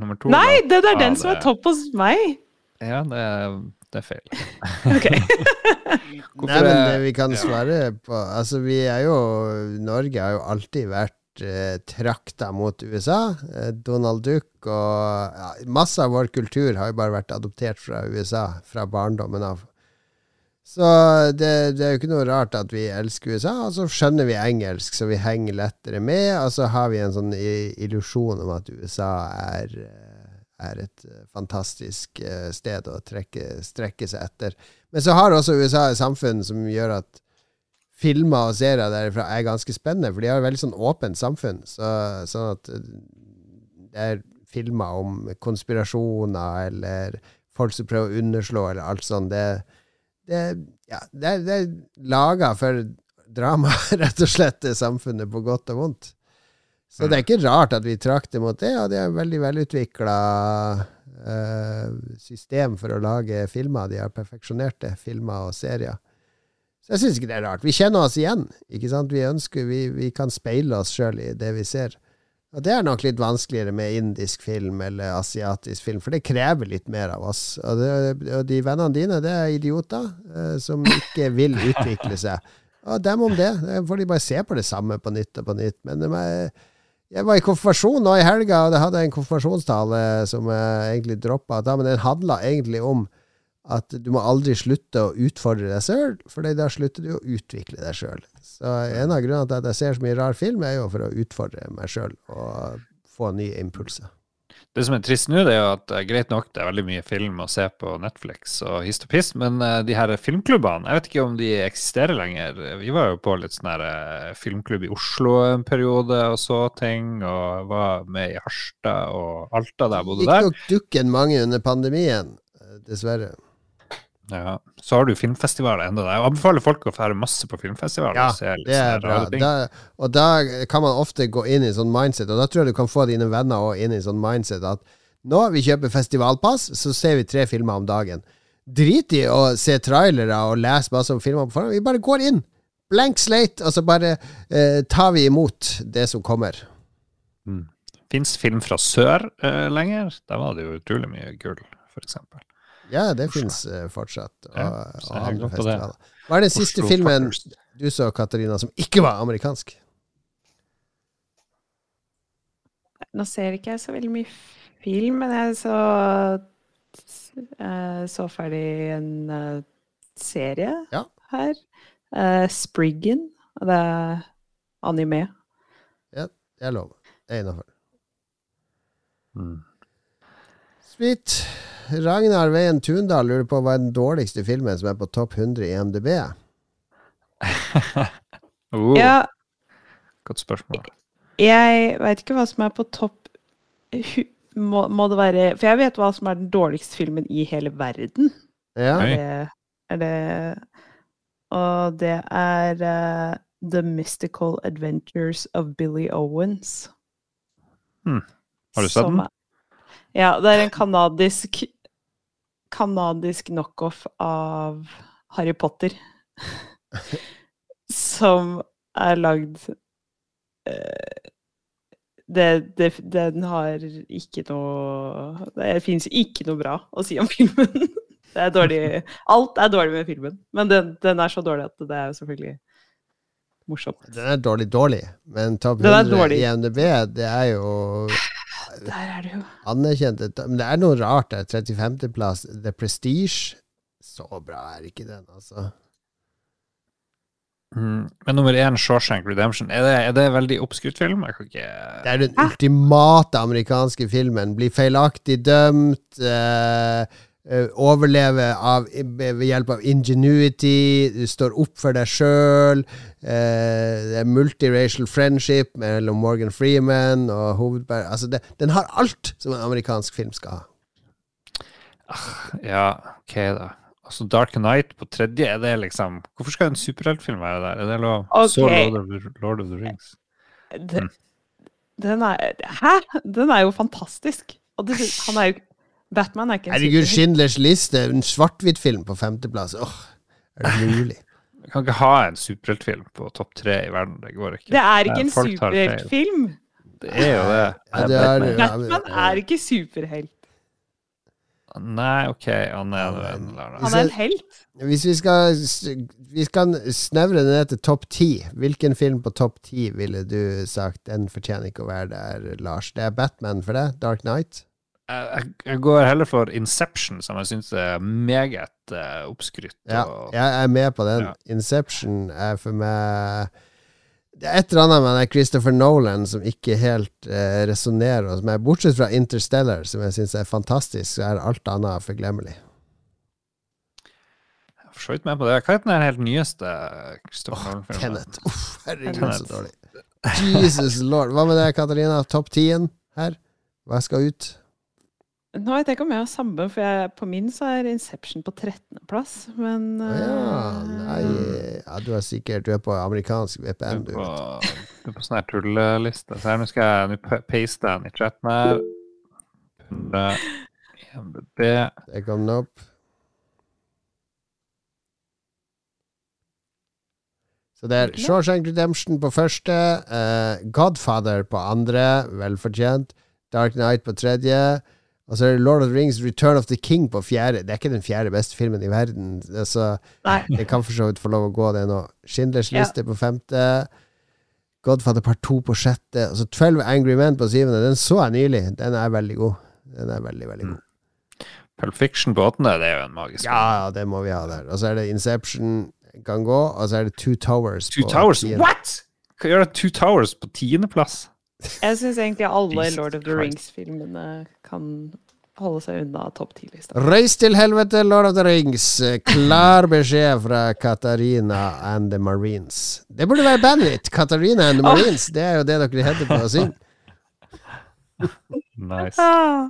nummer to Nei, det er Ja, den som er topp hos meg! Ja, det, er- det er feil. Ok. Nei, men det vi kan svare på Altså, vi er jo Norge har jo alltid vært eh, trakta mot USA. Eh, Donald Duck og ja, Masse av vår kultur har jo bare vært adoptert fra USA fra barndommen av. Så det, det er jo ikke noe rart at vi elsker USA, og så skjønner vi engelsk, så vi henger lettere med, og så har vi en sånn illusjon om at USA er, eh, er et eh, fantastisk eh, sted å trekke, strekke seg etter. Men så har også USA et samfunn som gjør at filmer og serier derifra er ganske spennende, for de har et veldig sånn åpent samfunn. Så, sånn at det er filmer om konspirasjoner eller folk som prøver å underslå eller alt sånt. Det, det, ja, det, det er laga for drama, rett og slett, det samfunnet, på godt og vondt. Så det er ikke rart at vi trakter mot det, og det er veldig velutvikla uh, system for å lage filmer. De har perfeksjonert det, filmer og serier. Så jeg syns ikke det er rart. Vi kjenner oss igjen. ikke sant? Vi ønsker, vi, vi kan speile oss sjøl i det vi ser. Og det er nok litt vanskeligere med indisk film eller asiatisk film, for det krever litt mer av oss. Og, det, og de vennene dine, det er idioter eh, som ikke vil utvikle seg. Og dem om det. Får de bare se på det samme på nytt og på nytt. Men er, jeg var i konfirmasjon nå i helga, og det hadde en konfirmasjonstale som jeg egentlig droppa. Men den handla egentlig om at du må aldri slutte å utfordre deg sjøl, for da slutter du å utvikle deg sjøl. Så en av grunnene til at jeg ser så mye rar film, er jo for å utfordre meg sjøl og få nye impulser. Det som er trist nå, det er jo at eh, greit nok, det er veldig mye film å se på Netflix og hist og piss, men eh, de her filmklubbene, jeg vet ikke om de eksisterer lenger. Vi var jo på litt sånn her eh, filmklubb i Oslo en periode og så ting, og var med i Harstad og Alta da jeg bodde Gikk der. nok dukken mange under pandemien, dessverre. Ja. Så har du filmfestivaler enda der. Jeg anbefaler folk å dra masse på filmfestivaler. Ja, og Det er bra. Da, og da kan man ofte gå inn i sånn mindset, og da tror jeg du kan få dine venner også inn i sånn mindset at nå vi kjøper festivalpass, så ser vi tre filmer om dagen. Drit i å se trailere og lese masse om filmer på forhånd. Vi bare går inn. Blank slate, og så bare eh, tar vi imot det som kommer. Mm. Fins film fra sør eh, lenger? Der var det jo utrolig mye gull, for eksempel. Ja, det fins uh, fortsatt. Og, Ja, og andre det. festivaler. Hva er den siste Oslo filmen Fuckers. du så, Katarina, som ikke var amerikansk? Nå ser ikke jeg så veldig mye film, men jeg så eh, så ferdig en eh, serie Ja. her. Uh, Spriggan. og Det er anime. Det er lov. Det er innafor. Mm. Sweet. Ragnar Veien Tundal lurer på hva er den dårligste filmen som er på topp 100 i MDB. Oh, Ja, Godt spørsmål. Jeg veit ikke hva som er på topp må, må det være For jeg vet hva som er den dårligste filmen i hele verden. Ja. Er det, er det Og det er uh, The Mystical Adventures of Billy Owens. Hmm. Har du sett Som den? Ja, det er en kanadisk Kanadisk knockoff av Harry Potter. som er lagd eh, det, det, Den har ikke noe Det fins ikke noe bra å si om filmen. Det er dårlig Alt er dårlig med filmen, men den, den er så dårlig at det er jo selvfølgelig morsomt. Den er dårlig, dårlig, men topp er 100 i MDB, det er jo Der er det jo anerkjent. Men det er noe rart der. 35.-plass, The Prestige. Så bra er ikke den, altså. Mm. Men nummer én, Shawshank Redemption, er det, er det veldig oppskrytt film? Jeg kan ikke Det er den ultimate amerikanske filmen. Blir feilaktig dømt. eh, overleve av, ved hjelp av ingenuity. Du står opp for deg sjøl. det er multiracial friendship mellom Morgan Freeman og hovedpersonen. Altså den har alt som en amerikansk film skal ha. Ja, ok, da. Altså Dark Knight på tredje, er det liksom Hvorfor skal en superheltfilm være der? Er det lov? Ok. Så Lord of, Lord of the Rings. Den, Mm. Den er Hæ?! Den er jo fantastisk! Og det, han er jo Batman er ikke en Herregud. Schindlers liste, en svart-hvitt-film på femteplass. Åh, er det mulig? Vi kan ikke ha en superheltfilm på topp tre i verden. Det går ikke. Det er ikke en superheltfilm! Det er jo det. Ja, det er- Batman. er ikke superhelt. Nei, OK, han er en men- Han er en helt. Hvis vi skal, vi skal snevre det ned til topp ti, hvilken film på topp ti ville du sagt den fortjener ikke å være der, Lars? Det er Batman for det? Dark Knight? Jeg, jeg- går heller for Inception, som jeg syns er meget uh, oppskrytt. Ja, jeg er med på den. Ja. Inception er for meg Det er et eller annet med Christopher Nolan som ikke helt uh, resonnerer hos meg. Bortsett fra Interstellar, som jeg syns er fantastisk, så er alt annet forglemmelig. Jeg er for så vidt med på det. Hva heter den helt nyeste Christopher Nolan-filmen? Tenet. Uff, herregud, så dårlig. Jesus lord. Hva med deg, Katarina? Topp tien her? Hva skal ut? Nå vet jeg ikke om jeg har samme, for jeg, på min så er Inception på 13.-plass, men uh, ja, eh, nei ja, Du er sikkert Du er på amerikansk VPN, Du er vet. du er på sånn her tulleliste. Så her, nå skal jeg nå paste den i chatten her. 100 Det kom den opp. Så det er Shawshank Redemption på første, uh, Godfather på andre, velfortjent. Dark Knight på tredje. Og så er det Lord of the Rings Return of the King på fjerde. Det er ikke den fjerde beste filmen i verden. Altså, Nei. det kan for så vidt få lov å gå, det nå. Schindlers Ja. liste på femte. Godfather part 2 på sjette. Og så 12 Angry Men på syvende. Den så jeg nylig. Den er veldig god. Den er veldig, veldig god. Pulp Fiction på åttende, det er jo en magisk Ja, ja, det må vi ha der. Og så er det Inception kan gå, og så er det Two Towers. Two på Towers? tiende. What?! Hva gjør det Two Towers på tiendeplass? Jeg syns egentlig alle Jesus Lord of the Rings-filmene kan holde seg unna topp ti-lista. Reis til helvete, Lord of the Rings. Klar beskjed fra Katarina and the Marines. Det burde være bandet ditt. Katarina and the Marines. Det er jo det dere heter på å synge. Nice. Ah,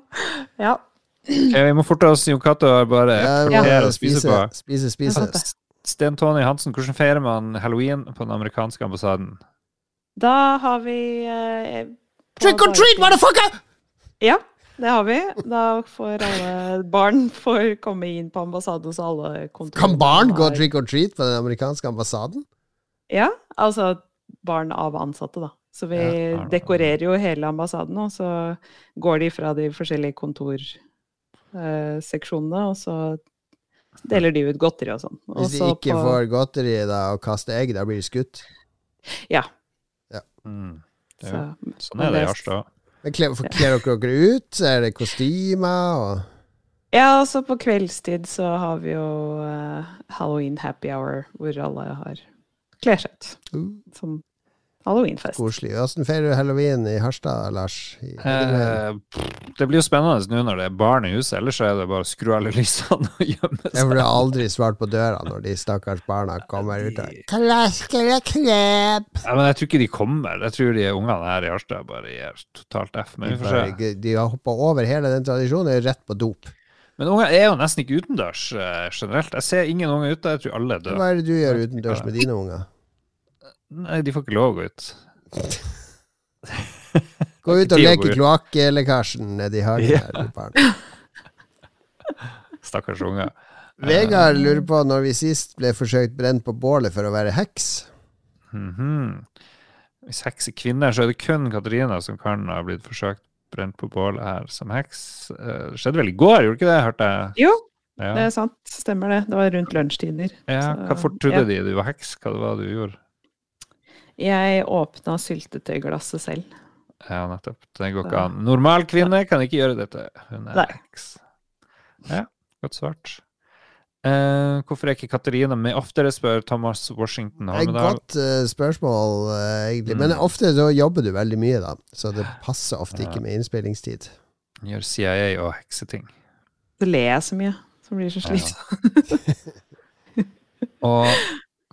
ja. Okay, vi må forte oss. Jon Cato har bare Ja, spise spise, på. spise, spise. Sten Tony Hansen, hvordan feirer man halloween på den amerikanske ambassaden? Da har vi eh, Trick or treat, motherfucker! Ja, det har vi. Da får alle barn får komme inn på ambassaden hos alle kontorene. Kan barn gå trick or treat på den amerikanske ambassaden? Ja, altså barn av ansatte, da. Så vi Ja, dekorerer jo hele ambassaden, og så går de fra de forskjellige kontorseksjonene, og så deler de ut godteri og sånn. Hvis de ikke får godteri da, og kaster egg, da blir de skutt. Ja. Mm. Er Så, Sånn er det i Harstad. Men kler dere dere ut? Er det kostymer og Ja, altså så på kveldstid så har vi jo uh, Halloween happy hour, hvor alle har kler seg ut Uh. som halloweenfest. Koselig. Hvordan feirer du halloween i Harstad, Lars? I Eh, det blir jo spennende nå når det er barn i huset, ellers er det bare å skru alle lysene og gjemme Jeg får aldri svart på døra når de stakkars barna kommer ut Klasker og knep! Ja, men jeg tror ikke de kommer. Jeg tror de ungene her i Harstad bare gir totalt F. Men vi får se. De har hoppa over hele den tradisjonen, er rett på dop. Men unger er jo nesten ikke utendørs eh, generelt. Jeg ser ingen unger ute. Jeg tror alle er døde. Hva er det du gjør utendørs med dine unger? Nei, de får ikke lov å gå ut. Gå ut og leke kloakklekkasjen nedi hagen Ja. Stakkars unger. Vegard lurer på når vi sist ble forsøkt brent på bålet for å være heks. Mhm. Hvis heks er kvinner, så er det kun Katarina som kan ha blitt forsøkt brent på bålet her som heks. Eh, Det skjedde vel i går, gjorde ikke det? Hørte jeg. Jo, Ja. det er sant. Stemmer det. Det var rundt lunsjtider. ja. Hva fort trodde ja. de du var heks? Hva det var du gjorde? Jeg åpna syltetøyglasset selv. Ja, nettopp. Det går ikke an. Normal kvinne kan ikke gjøre dette. Hun er heks. Ja, godt svart. Eh, hvorfor er ikke Katarina med oftere, spør Thomas Washington Det er et Holmedal. godt uh, spørsmål, uh, egentlig. Men Mm. ofte så jobber du veldig mye, da. Så det passer ofte Ja. ikke med innspillingstid. Gjør CIA og hekseting. Så ler jeg så mye. Så blir jeg så Ja. Og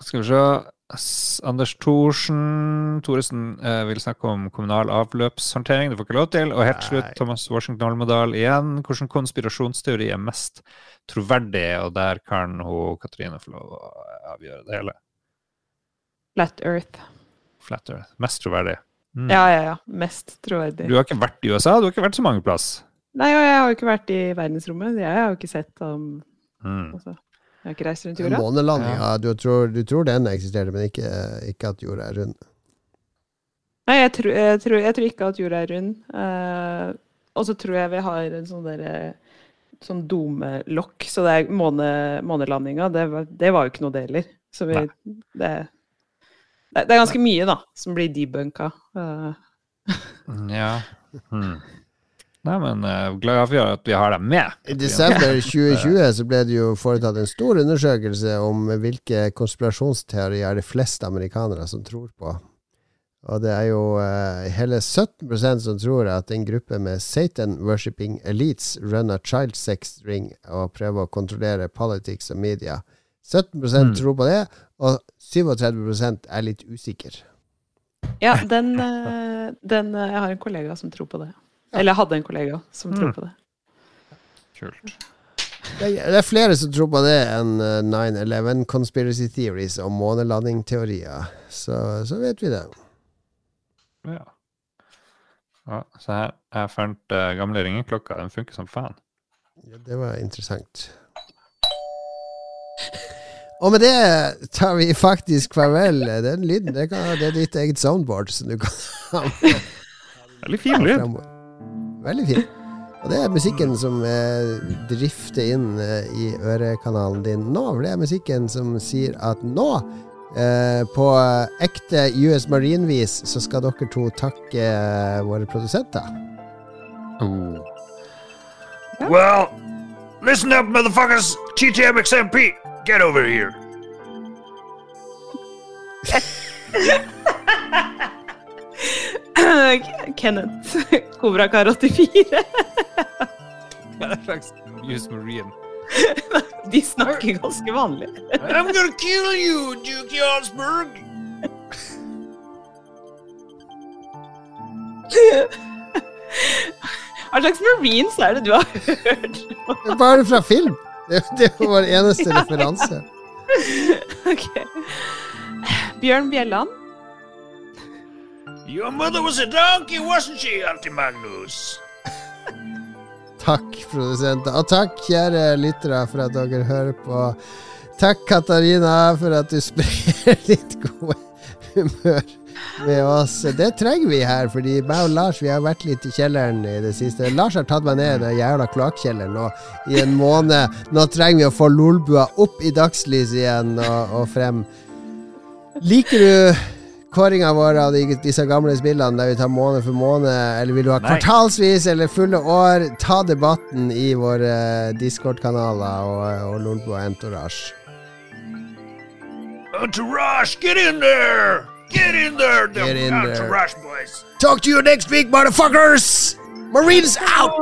skal vi se Anders Thorsen Thoresen eh, vil snakke om kommunal avløpshåndtering. Det får ikke lov til. Og helt slutt, Thomas Washington Holmedal igjen. Hvilken konspirasjonsteori er mest troverdig? Og der kan hun Katrine få lov å avgjøre det hele. Flat Earth. Flat Earth. Mest troverdig. Mm. Ja, ja, ja. Mest troverdig. Du har ikke vært i USA? Du har ikke vært så mange plass? Nei, og jeg har jo ikke vært i verdensrommet. Jeg har jo ikke sett om Mm. altså, Jeg har ikke reist rundt jorda. Månelandinga, du, tror, du tror den eksisterte, men ikke, ikke at jorda er rund. Nei, jeg tror, jeg, tror, jeg tror ikke at jorda er rund. Uh, og så tror jeg vi har en sånn derre sånn domelokk. Så det er måne, månelandinga, det, det var jo ikke noe det heller. Så vi, det, det, det er ganske mye, da, som blir debunka. Uh. Ja. Hmm. Nei, men uh, glad for at vi har dem med. I desember 2020 så ble det jo foretatt en stor undersøkelse om hvilke konspirasjonsteorier de fleste amerikanere som tror på. Og det er jo uh, hele 17% som tror at en gruppe med Satan-worshipping elites runner child sex ring og prøver å kontrollere politics og media. 17 Mm. tror på det, og 37% er litt usikker. ja, den, eh, den Jeg har en kollega som tror på det. Eller jeg hadde en kollega som tror Mm. på det. Kult. Det er, det er flere som tror på det enn eh, 9-11 conspiracy theories og månelandingteorier. Så, så vet vi det. Ja. ja. Så her jeg fant uh, gamle ringeklokka. Den funker som faen. Ja, det var interessant. Og med det tar vi faktisk farvel. Den lyden det, kan, det er ditt eget soundboard. Som du kan ha Veldig fin lyd. Veldig fin. Og det er musikken som eh, drifter inn eh, i ørekanalen din nå. For det er musikken som sier at nå, eh, på ekte US Marine-vis, så skal dere to takke eh, våre produsenter. Oh. Well, listen up, motherfuckers. TTM XMP, get over here. Kenneth. Kobrakar 84. Hva er det slags Use Marine? De snakker ganske vanlig. I'm gonna kill you, Duke Jarlsberg. Hva slags marines er det du har hørt? Er Bare fra film! Det, det var vår eneste referanse. Ok. Bjørn Bjelland. Your mother was a donkey, wasn't she, Auntie Magnus? Takk, produsenter. Og takk, kjære lyttere, for at dere hører på. Takk, Katarina, for at du sprer litt god humør med oss. Det trenger vi her, fordi meg og Lars vi har vært litt i kjelleren i det siste. Lars har tatt meg ned i den jævla kloakkjelleren nå i en måned. Nå trenger vi å få lolbua opp i dagslyset igjen og, og frem. Liker du kåringa vår av de, disse gamle spillene der vi tar måned for måned, eller vil du ha Nei. kvartalsvis eller fulle år? Ta debatten i våre Discord-kanaler og, og Lolbua Entourage. Entourage, get in there! Get in there, the Get in there. trash boys. Talk to you next week, motherfuckers! Marines out!